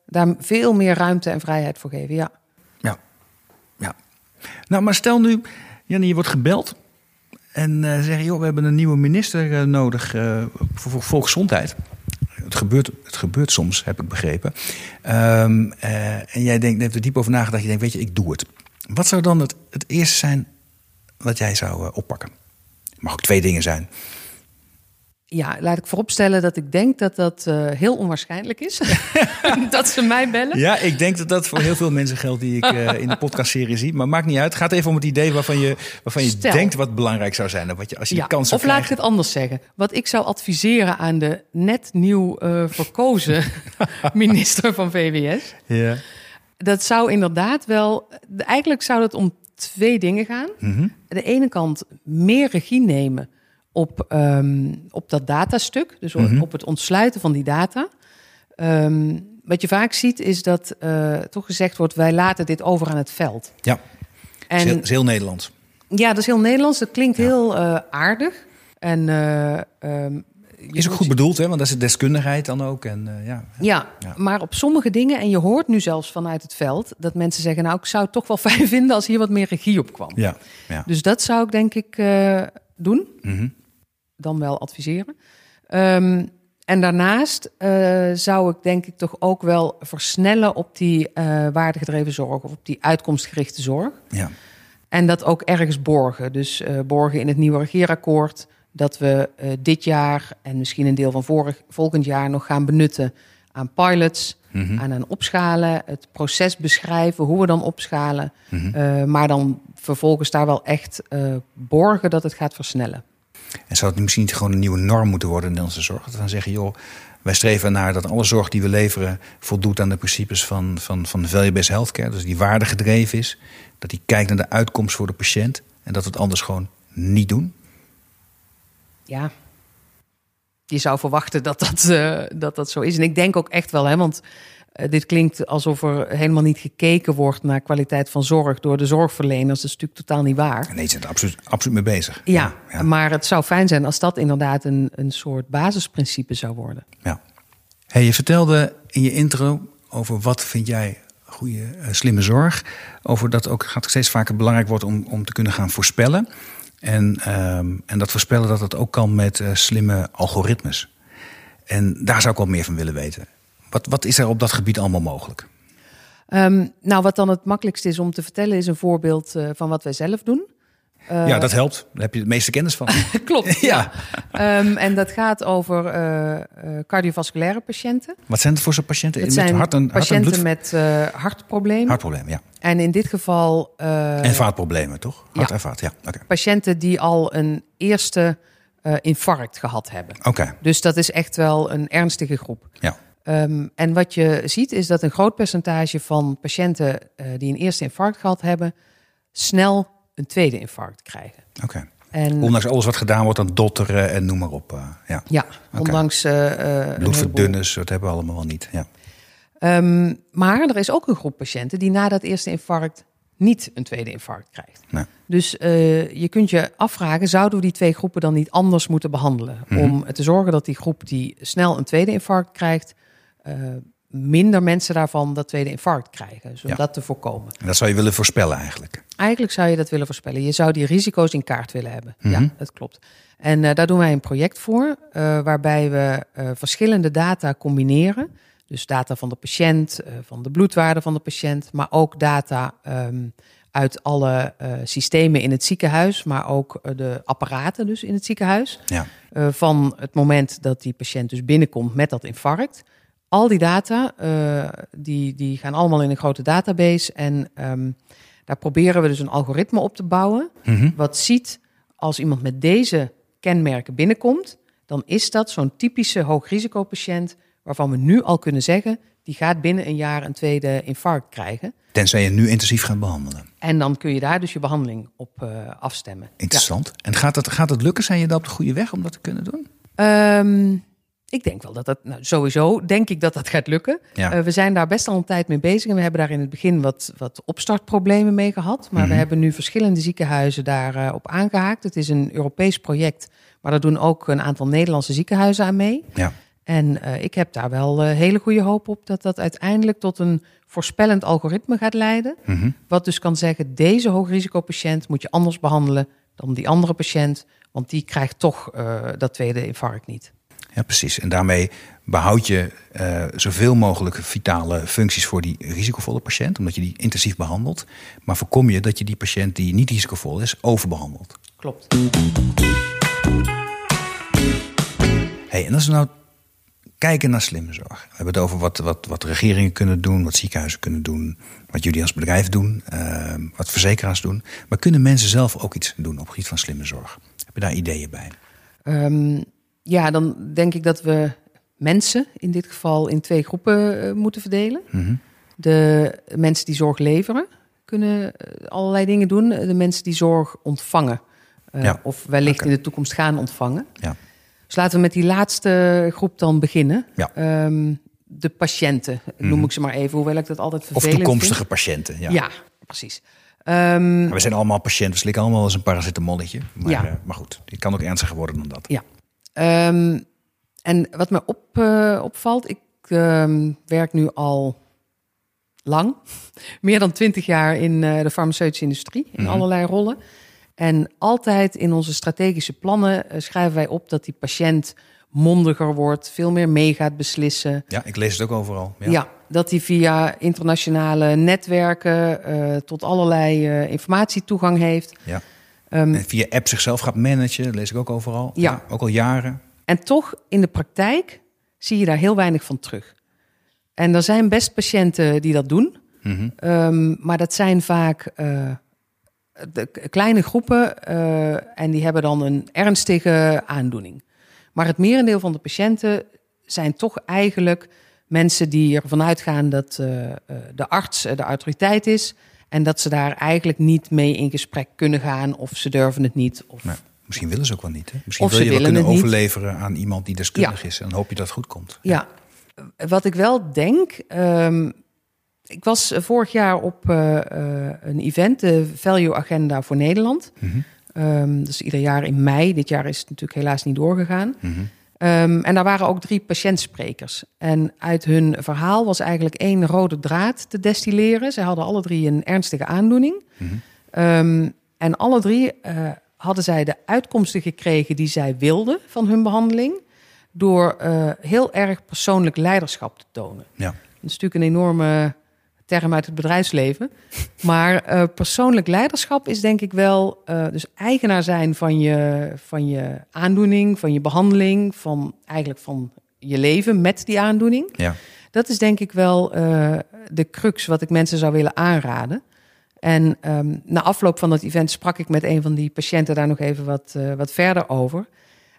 [SPEAKER 2] daar veel meer ruimte en vrijheid voor geven. Ja.
[SPEAKER 1] Ja. ja. Nou, maar stel nu, Jannie, je wordt gebeld. En zeggen, joh, we hebben een nieuwe minister nodig voor, voor volksgezondheid. Het gebeurt, het gebeurt soms, heb ik begrepen. Ehm, eh, en jij denkt, neemt er diep over nagedacht. Je denkt, weet je, ik doe het. Wat zou dan het, het eerste zijn wat jij zou oppakken? Mag ook twee dingen zijn.
[SPEAKER 2] ja, laat ik vooropstellen dat ik denk dat dat eh, heel onwaarschijnlijk is. dat ze mij bellen.
[SPEAKER 1] Ja, ik denk dat dat voor heel veel mensen geldt die ik eh, in de podcastserie zie. Maar maakt niet uit. Het gaat even om het idee waarvan je, waarvan je
[SPEAKER 2] Stel.
[SPEAKER 1] denkt wat belangrijk zou zijn. Of wat je, als je
[SPEAKER 2] Ja,
[SPEAKER 1] de kans zou
[SPEAKER 2] of laat ik het anders zeggen. Wat ik zou adviseren aan de net nieuw eh, verkozen minister van VWS.
[SPEAKER 1] Ja.
[SPEAKER 2] Dat zou inderdaad wel. Eigenlijk zou het om twee dingen gaan.
[SPEAKER 1] Mhm.
[SPEAKER 2] Aan de ene kant meer regie nemen op, ehm, op dat datastuk. Dus
[SPEAKER 1] Mhm.
[SPEAKER 2] op het ontsluiten van die data. Ehm, wat je vaak ziet is dat uh, toch gezegd wordt: wij laten dit over aan het veld.
[SPEAKER 1] Ja, en, is, heel, is heel Nederlands.
[SPEAKER 2] Ja, dat is heel Nederlands. Dat klinkt heel uh, aardig. En um,
[SPEAKER 1] is ook goed bedoeld, hè? want dat is de deskundigheid dan ook. En, uh, ja.
[SPEAKER 2] Ja, ja, maar op sommige dingen, en je hoort nu zelfs vanuit het veld, dat mensen zeggen: Nou, ik zou het toch wel fijn vinden als hier wat meer regie op kwam.
[SPEAKER 1] Ja, ja.
[SPEAKER 2] Dus dat zou ik denk ik uh, doen. Mm -hmm. Dan wel adviseren. Um, en daarnaast uh, zou ik denk ik toch ook wel versnellen op die waardegedreven zorg of op die uitkomstgerichte zorg.
[SPEAKER 1] Ja.
[SPEAKER 2] En dat ook ergens borgen. Dus borgen in het nieuwe regeerakkoord dat we uh, dit jaar en misschien een deel van vorig, volgend jaar nog gaan benutten aan pilots, mm -hmm. aan een opschalen, het proces beschrijven, hoe we dan opschalen. Mm -hmm. uh, maar dan vervolgens daar wel echt uh, borgen dat het gaat versnellen.
[SPEAKER 1] En zou het misschien niet gewoon een nieuwe norm moeten worden in onze zorg? Dat we dan zeggen, joh, wij streven naar dat alle zorg die we leveren voldoet aan de principes van, van, van value-based healthcare. Dus die waardegedreven is. Dat die kijkt naar de uitkomst voor de patiënt. En dat we het anders gewoon niet doen
[SPEAKER 2] ja, je zou verwachten dat dat, uh, dat dat zo is. En ik denk ook echt wel, hè, want uh, dit klinkt alsof er helemaal niet gekeken wordt naar kwaliteit van zorg door de zorgverleners. Dat is natuurlijk totaal niet waar.
[SPEAKER 1] Nee, ze zijn er absoluut, absoluut mee bezig.
[SPEAKER 2] Ja, ja, maar het zou fijn zijn als dat inderdaad een, een soort basisprincipe zou worden.
[SPEAKER 1] Ja. Hey, je vertelde in je intro over wat vind jij goede, uh, slimme zorg. Over dat ook gaat steeds vaker belangrijk wordt om, om te kunnen gaan voorspellen. En, um, en dat voorspellen dat het ook kan met uh, slimme algoritmes. En daar zou ik wel meer van willen weten. Wat, wat is er op dat gebied allemaal mogelijk?
[SPEAKER 2] Um, nou, wat dan het makkelijkst is om te vertellen, is een voorbeeld uh, van wat wij zelf doen.
[SPEAKER 1] Uh, ja, dat helpt. Daar heb je de meeste kennis van.
[SPEAKER 2] Klopt. ja. ja. Um, en dat gaat over uh, cardiovasculaire patiënten.
[SPEAKER 1] Wat zijn het voor soort patiënten?
[SPEAKER 2] Het zijn
[SPEAKER 1] met hart en,
[SPEAKER 2] patiënten
[SPEAKER 1] hart
[SPEAKER 2] en met hartproblemen.
[SPEAKER 1] Hartproblemen, ja.
[SPEAKER 2] En in dit geval.
[SPEAKER 1] en vaatproblemen, toch? Hart
[SPEAKER 2] ja.
[SPEAKER 1] en vaat, ja.
[SPEAKER 2] Okay. Patiënten die al een eerste infarct gehad hebben.
[SPEAKER 1] Oké. Okay.
[SPEAKER 2] Dus dat is echt wel een ernstige groep.
[SPEAKER 1] Ja.
[SPEAKER 2] Um, en wat je ziet is dat een groot percentage van patiënten uh, die een eerste infarct gehad hebben, snel een tweede infarct krijgen.
[SPEAKER 1] Oké. Okay. Ondanks alles wat gedaan wordt aan dotteren en noem maar op. Uh, ja,
[SPEAKER 2] ja okay. ondanks... Uh,
[SPEAKER 1] Bloedverdunners, dat hebben we allemaal wel niet. Ja.
[SPEAKER 2] Um, maar er is ook een groep patiënten die na dat eerste infarct niet een tweede infarct krijgt.
[SPEAKER 1] Nee.
[SPEAKER 2] Dus uh, je kunt je afvragen, zouden we die twee groepen dan niet anders moeten behandelen? Mm -hmm. Om te zorgen dat die groep die snel een tweede infarct krijgt, minder mensen daarvan dat tweede infarct krijgen. Dus om ja. dat te voorkomen.
[SPEAKER 1] En dat zou je willen voorspellen eigenlijk?
[SPEAKER 2] Eigenlijk zou je dat willen voorspellen. Je zou die risico's in kaart willen hebben. Mm -hmm. Ja, dat klopt. En uh, daar doen wij een project voor, uh, waarbij we uh, verschillende data combineren. Dus data van de patiënt, van de bloedwaarde van de patiënt, maar ook data um, uit alle systemen in het ziekenhuis, maar ook de apparaten dus in het ziekenhuis.
[SPEAKER 1] Ja.
[SPEAKER 2] van het moment dat die patiënt dus binnenkomt met dat infarct al die data, uh, die, die gaan allemaal in een grote database. En um, daar proberen we dus een algoritme op te bouwen.
[SPEAKER 1] Mhm.
[SPEAKER 2] Mm -hmm. Wat ziet als iemand met deze kenmerken binnenkomt, dan is dat zo'n typische hoogrisicopatiënt waarvan we nu al kunnen zeggen, die gaat binnen een jaar een tweede infarct krijgen.
[SPEAKER 1] Tenzij je nu intensief gaat behandelen.
[SPEAKER 2] En dan kun je daar dus je behandeling op uh, afstemmen.
[SPEAKER 1] Interessant. Ja. En gaat dat, gaat dat lukken? Zijn je daar op de goede weg om dat te kunnen doen?
[SPEAKER 2] Um, ik denk wel dat dat, nou, sowieso denk ik dat dat gaat lukken.
[SPEAKER 1] Ja.
[SPEAKER 2] Uh, we zijn daar best al een tijd mee bezig. En we hebben daar in het begin wat, wat opstartproblemen mee gehad. Maar
[SPEAKER 1] Mhm.
[SPEAKER 2] we hebben nu verschillende ziekenhuizen daarop uh, op aangehaakt. Het is een Europees project, maar daar doen ook een aantal Nederlandse ziekenhuizen aan mee.
[SPEAKER 1] Ja.
[SPEAKER 2] En uh, ik heb daar wel hele goede hoop op dat dat uiteindelijk tot een voorspellend algoritme gaat leiden.
[SPEAKER 1] Mhm.
[SPEAKER 2] Wat dus kan zeggen, deze hoogrisicopatiënt moet je anders behandelen dan die andere patiënt. Want die krijgt toch dat tweede infarct niet.
[SPEAKER 1] Ja, precies. En daarmee behoud je uh, zoveel mogelijk vitale functies voor die risicovolle patiënt, omdat je die intensief behandelt. Maar voorkom je dat je die patiënt die niet risicovol is, overbehandelt.
[SPEAKER 2] Klopt.
[SPEAKER 1] Hey, en als we nou kijken naar slimme zorg. We hebben het over wat, wat, wat regeringen kunnen doen, wat ziekenhuizen kunnen doen, wat jullie als bedrijf doen, uh, wat verzekeraars doen. Maar kunnen mensen zelf ook iets doen op het gebied van slimme zorg? Heb je daar ideeën bij?
[SPEAKER 2] Um, ja, dan denk ik dat we mensen in dit geval in twee groepen uh, moeten verdelen.
[SPEAKER 1] Mm -hmm.
[SPEAKER 2] De mensen die zorg leveren kunnen uh, allerlei dingen doen. De mensen die zorg ontvangen. Uh,
[SPEAKER 1] ja.
[SPEAKER 2] Of wellicht okay. in de toekomst gaan ontvangen.
[SPEAKER 1] Ja.
[SPEAKER 2] Dus laten we met die laatste groep dan beginnen.
[SPEAKER 1] Ja.
[SPEAKER 2] Um, de patiënten, noem ik ze maar even, hoewel ik dat altijd
[SPEAKER 1] Of
[SPEAKER 2] vervelend
[SPEAKER 1] toekomstige
[SPEAKER 2] vind.
[SPEAKER 1] patiënten. Ja.
[SPEAKER 2] Ja, precies. Ehm,
[SPEAKER 1] we zijn allemaal patiënten, we slikken allemaal eens een paracetamolletje. Maar,
[SPEAKER 2] Ja.
[SPEAKER 1] eh, maar goed, het kan ook ernstiger worden dan dat.
[SPEAKER 2] Ja. Ehm, en wat me op, eh, opvalt, ik ehm, werk nu al lang, meer dan twintig jaar in eh, de farmaceutische industrie, in
[SPEAKER 1] Mhm.
[SPEAKER 2] allerlei rollen. En altijd in onze strategische plannen eh, schrijven wij op dat die patiënt mondiger wordt, veel meer mee gaat beslissen.
[SPEAKER 1] Ja, ik lees het ook overal. Ja.
[SPEAKER 2] Ja, dat hij via internationale netwerken tot allerlei informatie toegang heeft.
[SPEAKER 1] Ja. En via app zichzelf gaat managen, dat lees ik ook overal.
[SPEAKER 2] Ja.
[SPEAKER 1] ook al jaren.
[SPEAKER 2] En toch, in de praktijk zie je daar heel weinig van terug. En er zijn best patiënten die dat doen.
[SPEAKER 1] Mhm.
[SPEAKER 2] Ehm, maar dat zijn vaak eh, de kleine groepen eh, en die hebben dan een ernstige aandoening. Maar het merendeel van de patiënten zijn toch eigenlijk mensen die ervan uitgaan dat eh, de arts de autoriteit is. En dat ze daar eigenlijk niet mee in gesprek kunnen gaan of ze durven het niet. Of...
[SPEAKER 1] Misschien willen ze ook wel niet. Hè? Misschien
[SPEAKER 2] Of
[SPEAKER 1] wil
[SPEAKER 2] ze
[SPEAKER 1] je wel kunnen
[SPEAKER 2] niet.
[SPEAKER 1] overleveren aan iemand die deskundig is. En dan hoop je dat het goed komt.
[SPEAKER 2] Ja, wat ik wel denk. ehm, ik was vorig jaar op eh, eh, een event, de Value Agenda voor Nederland.
[SPEAKER 1] Mhm.
[SPEAKER 2] Ehm, dus ieder jaar in mei. Dit jaar is het natuurlijk helaas niet doorgegaan.
[SPEAKER 1] Mhm.
[SPEAKER 2] Ehm, en daar waren ook drie patiëntsprekers. En uit hun verhaal was eigenlijk één rode draad te destilleren. Ze hadden alle drie een ernstige aandoening.
[SPEAKER 1] Mhm.
[SPEAKER 2] Ehm, en alle drie eh, hadden zij de uitkomsten gekregen die zij wilden van hun behandeling. Door eh, heel erg persoonlijk leiderschap te tonen.
[SPEAKER 1] Ja.
[SPEAKER 2] Dat is natuurlijk een enorme term uit het bedrijfsleven. Maar eh, persoonlijk leiderschap is denk ik wel... eh, dus eigenaar zijn van je, van je aandoening, van je behandeling... van eigenlijk van je leven met die aandoening.
[SPEAKER 1] Ja.
[SPEAKER 2] Dat is denk ik wel eh, de crux wat ik mensen zou willen aanraden. En ehm, na afloop van dat event sprak ik met een van die patiënten daar nog even wat, wat verder over.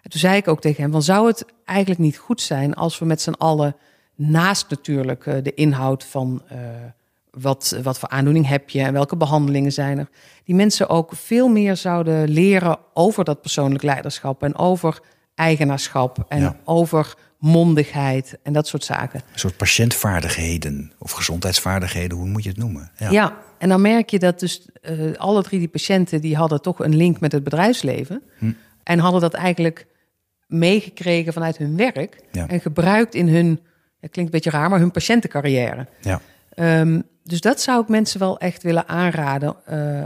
[SPEAKER 2] En toen zei ik ook tegen hem: van zou het eigenlijk niet goed zijn als we met z'n allen naast natuurlijk de inhoud van wat, wat voor aandoening heb je en welke behandelingen zijn er, die mensen ook veel meer zouden leren over dat persoonlijk leiderschap en over eigenaarschap en
[SPEAKER 1] Ja.
[SPEAKER 2] over mondigheid en dat soort zaken.
[SPEAKER 1] Een soort patiëntvaardigheden of gezondheidsvaardigheden, hoe moet je het noemen?
[SPEAKER 2] Ja. en dan merk je dat dus eh, alle drie die patiënten die hadden toch een link met het bedrijfsleven
[SPEAKER 1] Hm.
[SPEAKER 2] en hadden dat eigenlijk meegekregen vanuit hun werk
[SPEAKER 1] Ja.
[SPEAKER 2] en gebruikt in hun, het klinkt een beetje raar, maar hun patiëntencarrière.
[SPEAKER 1] Ja.
[SPEAKER 2] Ehm, dus dat zou ik mensen wel echt willen aanraden. eh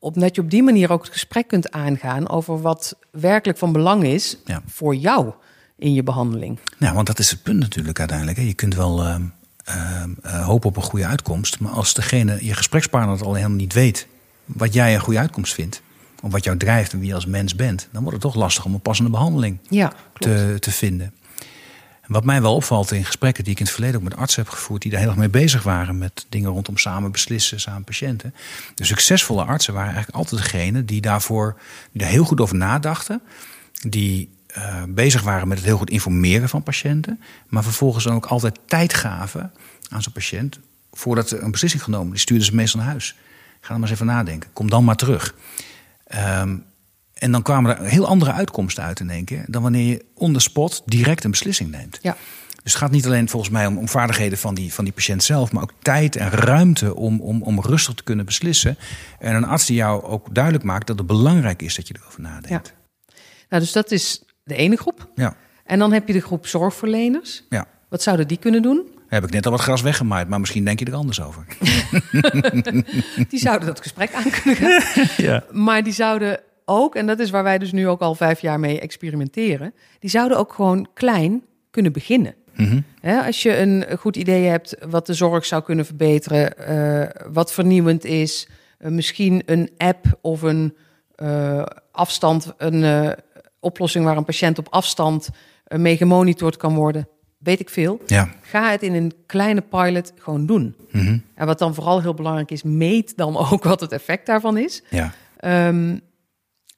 [SPEAKER 2] omdat je op die manier ook het gesprek kunt aangaan over wat werkelijk van belang is
[SPEAKER 1] Ja.
[SPEAKER 2] voor jou in je behandeling.
[SPEAKER 1] Nou, want dat is het punt natuurlijk uiteindelijk. Hè. Je kunt wel eh, hopen op een goede uitkomst. Maar als degene, je gesprekspartner het al helemaal niet weet... wat jij een goede uitkomst vindt... of wat jou drijft en wie je als mens bent... dan wordt het toch lastig om een passende behandeling
[SPEAKER 2] Ja,
[SPEAKER 1] te, te vinden. Wat mij wel opvalt in gesprekken die ik in het verleden ook met artsen heb gevoerd... die daar heel erg mee bezig waren met dingen rondom samen beslissen, samen patiënten. De succesvolle artsen waren eigenlijk altijd degene die daarvoor heel goed over nadachten. Die eh, bezig waren met het heel goed informeren van patiënten. Maar vervolgens dan ook altijd tijd gaven aan zo'n patiënt... voordat er een beslissing genomen Die stuurden ze meestal naar huis. Ga dan maar eens even nadenken. Kom dan maar terug. Ehm, en dan kwamen er heel andere uitkomsten uit in één keer... dan wanneer je on the spot direct een beslissing neemt.
[SPEAKER 2] Ja.
[SPEAKER 1] Dus het gaat niet alleen volgens mij om, om vaardigheden van die, van die patiënt zelf... maar ook tijd en ruimte om, om, om rustig te kunnen beslissen. En een arts die jou ook duidelijk maakt dat het belangrijk is dat je erover nadenkt.
[SPEAKER 2] Nou, dus dat is de ene groep.
[SPEAKER 1] Ja,
[SPEAKER 2] En dan heb je de groep zorgverleners.
[SPEAKER 1] ja.
[SPEAKER 2] Wat zouden die kunnen doen?
[SPEAKER 1] Heb ik net al wat gras weggemaaid, maar misschien denk je er anders over.
[SPEAKER 2] Die zouden dat gesprek aan kunnen gaan.
[SPEAKER 1] Ja.
[SPEAKER 2] Maar die zouden ook, en dat is waar wij dus nu ook al vijf jaar mee experimenteren, die zouden ook gewoon klein kunnen beginnen.
[SPEAKER 1] Mhm.
[SPEAKER 2] Als je een goed idee hebt wat de zorg zou kunnen verbeteren, eh, wat vernieuwend is, eh, misschien een app of een eh, afstand, een oplossing waar een patiënt op afstand mee gemonitord kan worden, weet ik veel.
[SPEAKER 1] Ja.
[SPEAKER 2] Ga het in een kleine pilot gewoon doen.
[SPEAKER 1] Mhm.
[SPEAKER 2] En wat dan vooral heel belangrijk is, meet dan ook wat het effect daarvan is.
[SPEAKER 1] ja.
[SPEAKER 2] Ehm,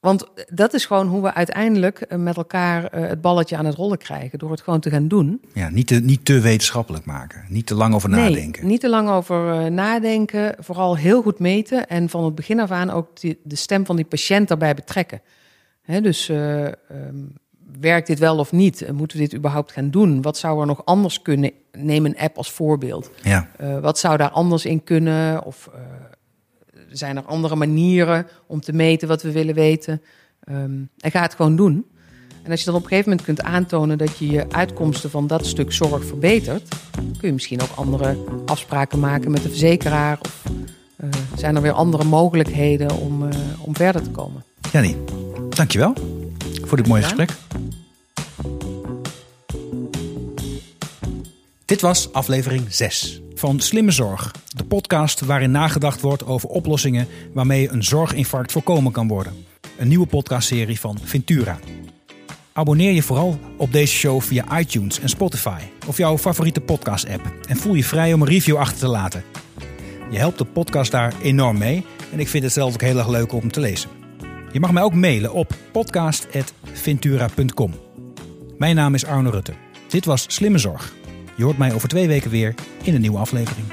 [SPEAKER 2] want dat is gewoon hoe we uiteindelijk eh, met elkaar eh, het balletje aan het rollen krijgen. Door het gewoon te gaan doen.
[SPEAKER 1] ja niet, te, niet te wetenschappelijk maken. Niet te lang over nadenken.
[SPEAKER 2] Nee, niet te lang over eh, nadenken. Vooral heel goed meten. En van het begin af aan ook die- de stem van die patiënt daarbij betrekken. Dus eh, ehm, werkt dit wel of niet? Moeten we dit überhaupt gaan doen? Wat zou er nog anders kunnen? Neem een app als voorbeeld.
[SPEAKER 1] Ja.
[SPEAKER 2] Uh, wat zou daar anders in kunnen? Of uh, zijn er andere manieren om te meten wat we willen weten? Um, en ga het gewoon doen. En als je dan op een gegeven moment kunt aantonen dat je je uitkomsten van dat stuk zorg verbetert, kun je misschien ook andere afspraken maken met de verzekeraar. Of uh, zijn er weer andere mogelijkheden om, om verder te komen.
[SPEAKER 1] Jannie, dankjewel voor dit mooie gesprek. Dit was aflevering 6 van Slimme Zorg, de podcast waarin nagedacht wordt over oplossingen waarmee een zorginfarct voorkomen kan worden. Een nieuwe podcastserie van Ventura. Abonneer je vooral op deze show via iTunes en Spotify of jouw favoriete podcast-app en voel je vrij om een review achter te laten. Je helpt de podcast daar enorm mee en ik vind het zelf ook heel erg leuk om te lezen. Je mag mij ook mailen op podcast.ventura.com. Mijn naam is Arno Rutte. Dit was Slimme Zorg. Je hoort mij over twee weken weer in een nieuwe aflevering.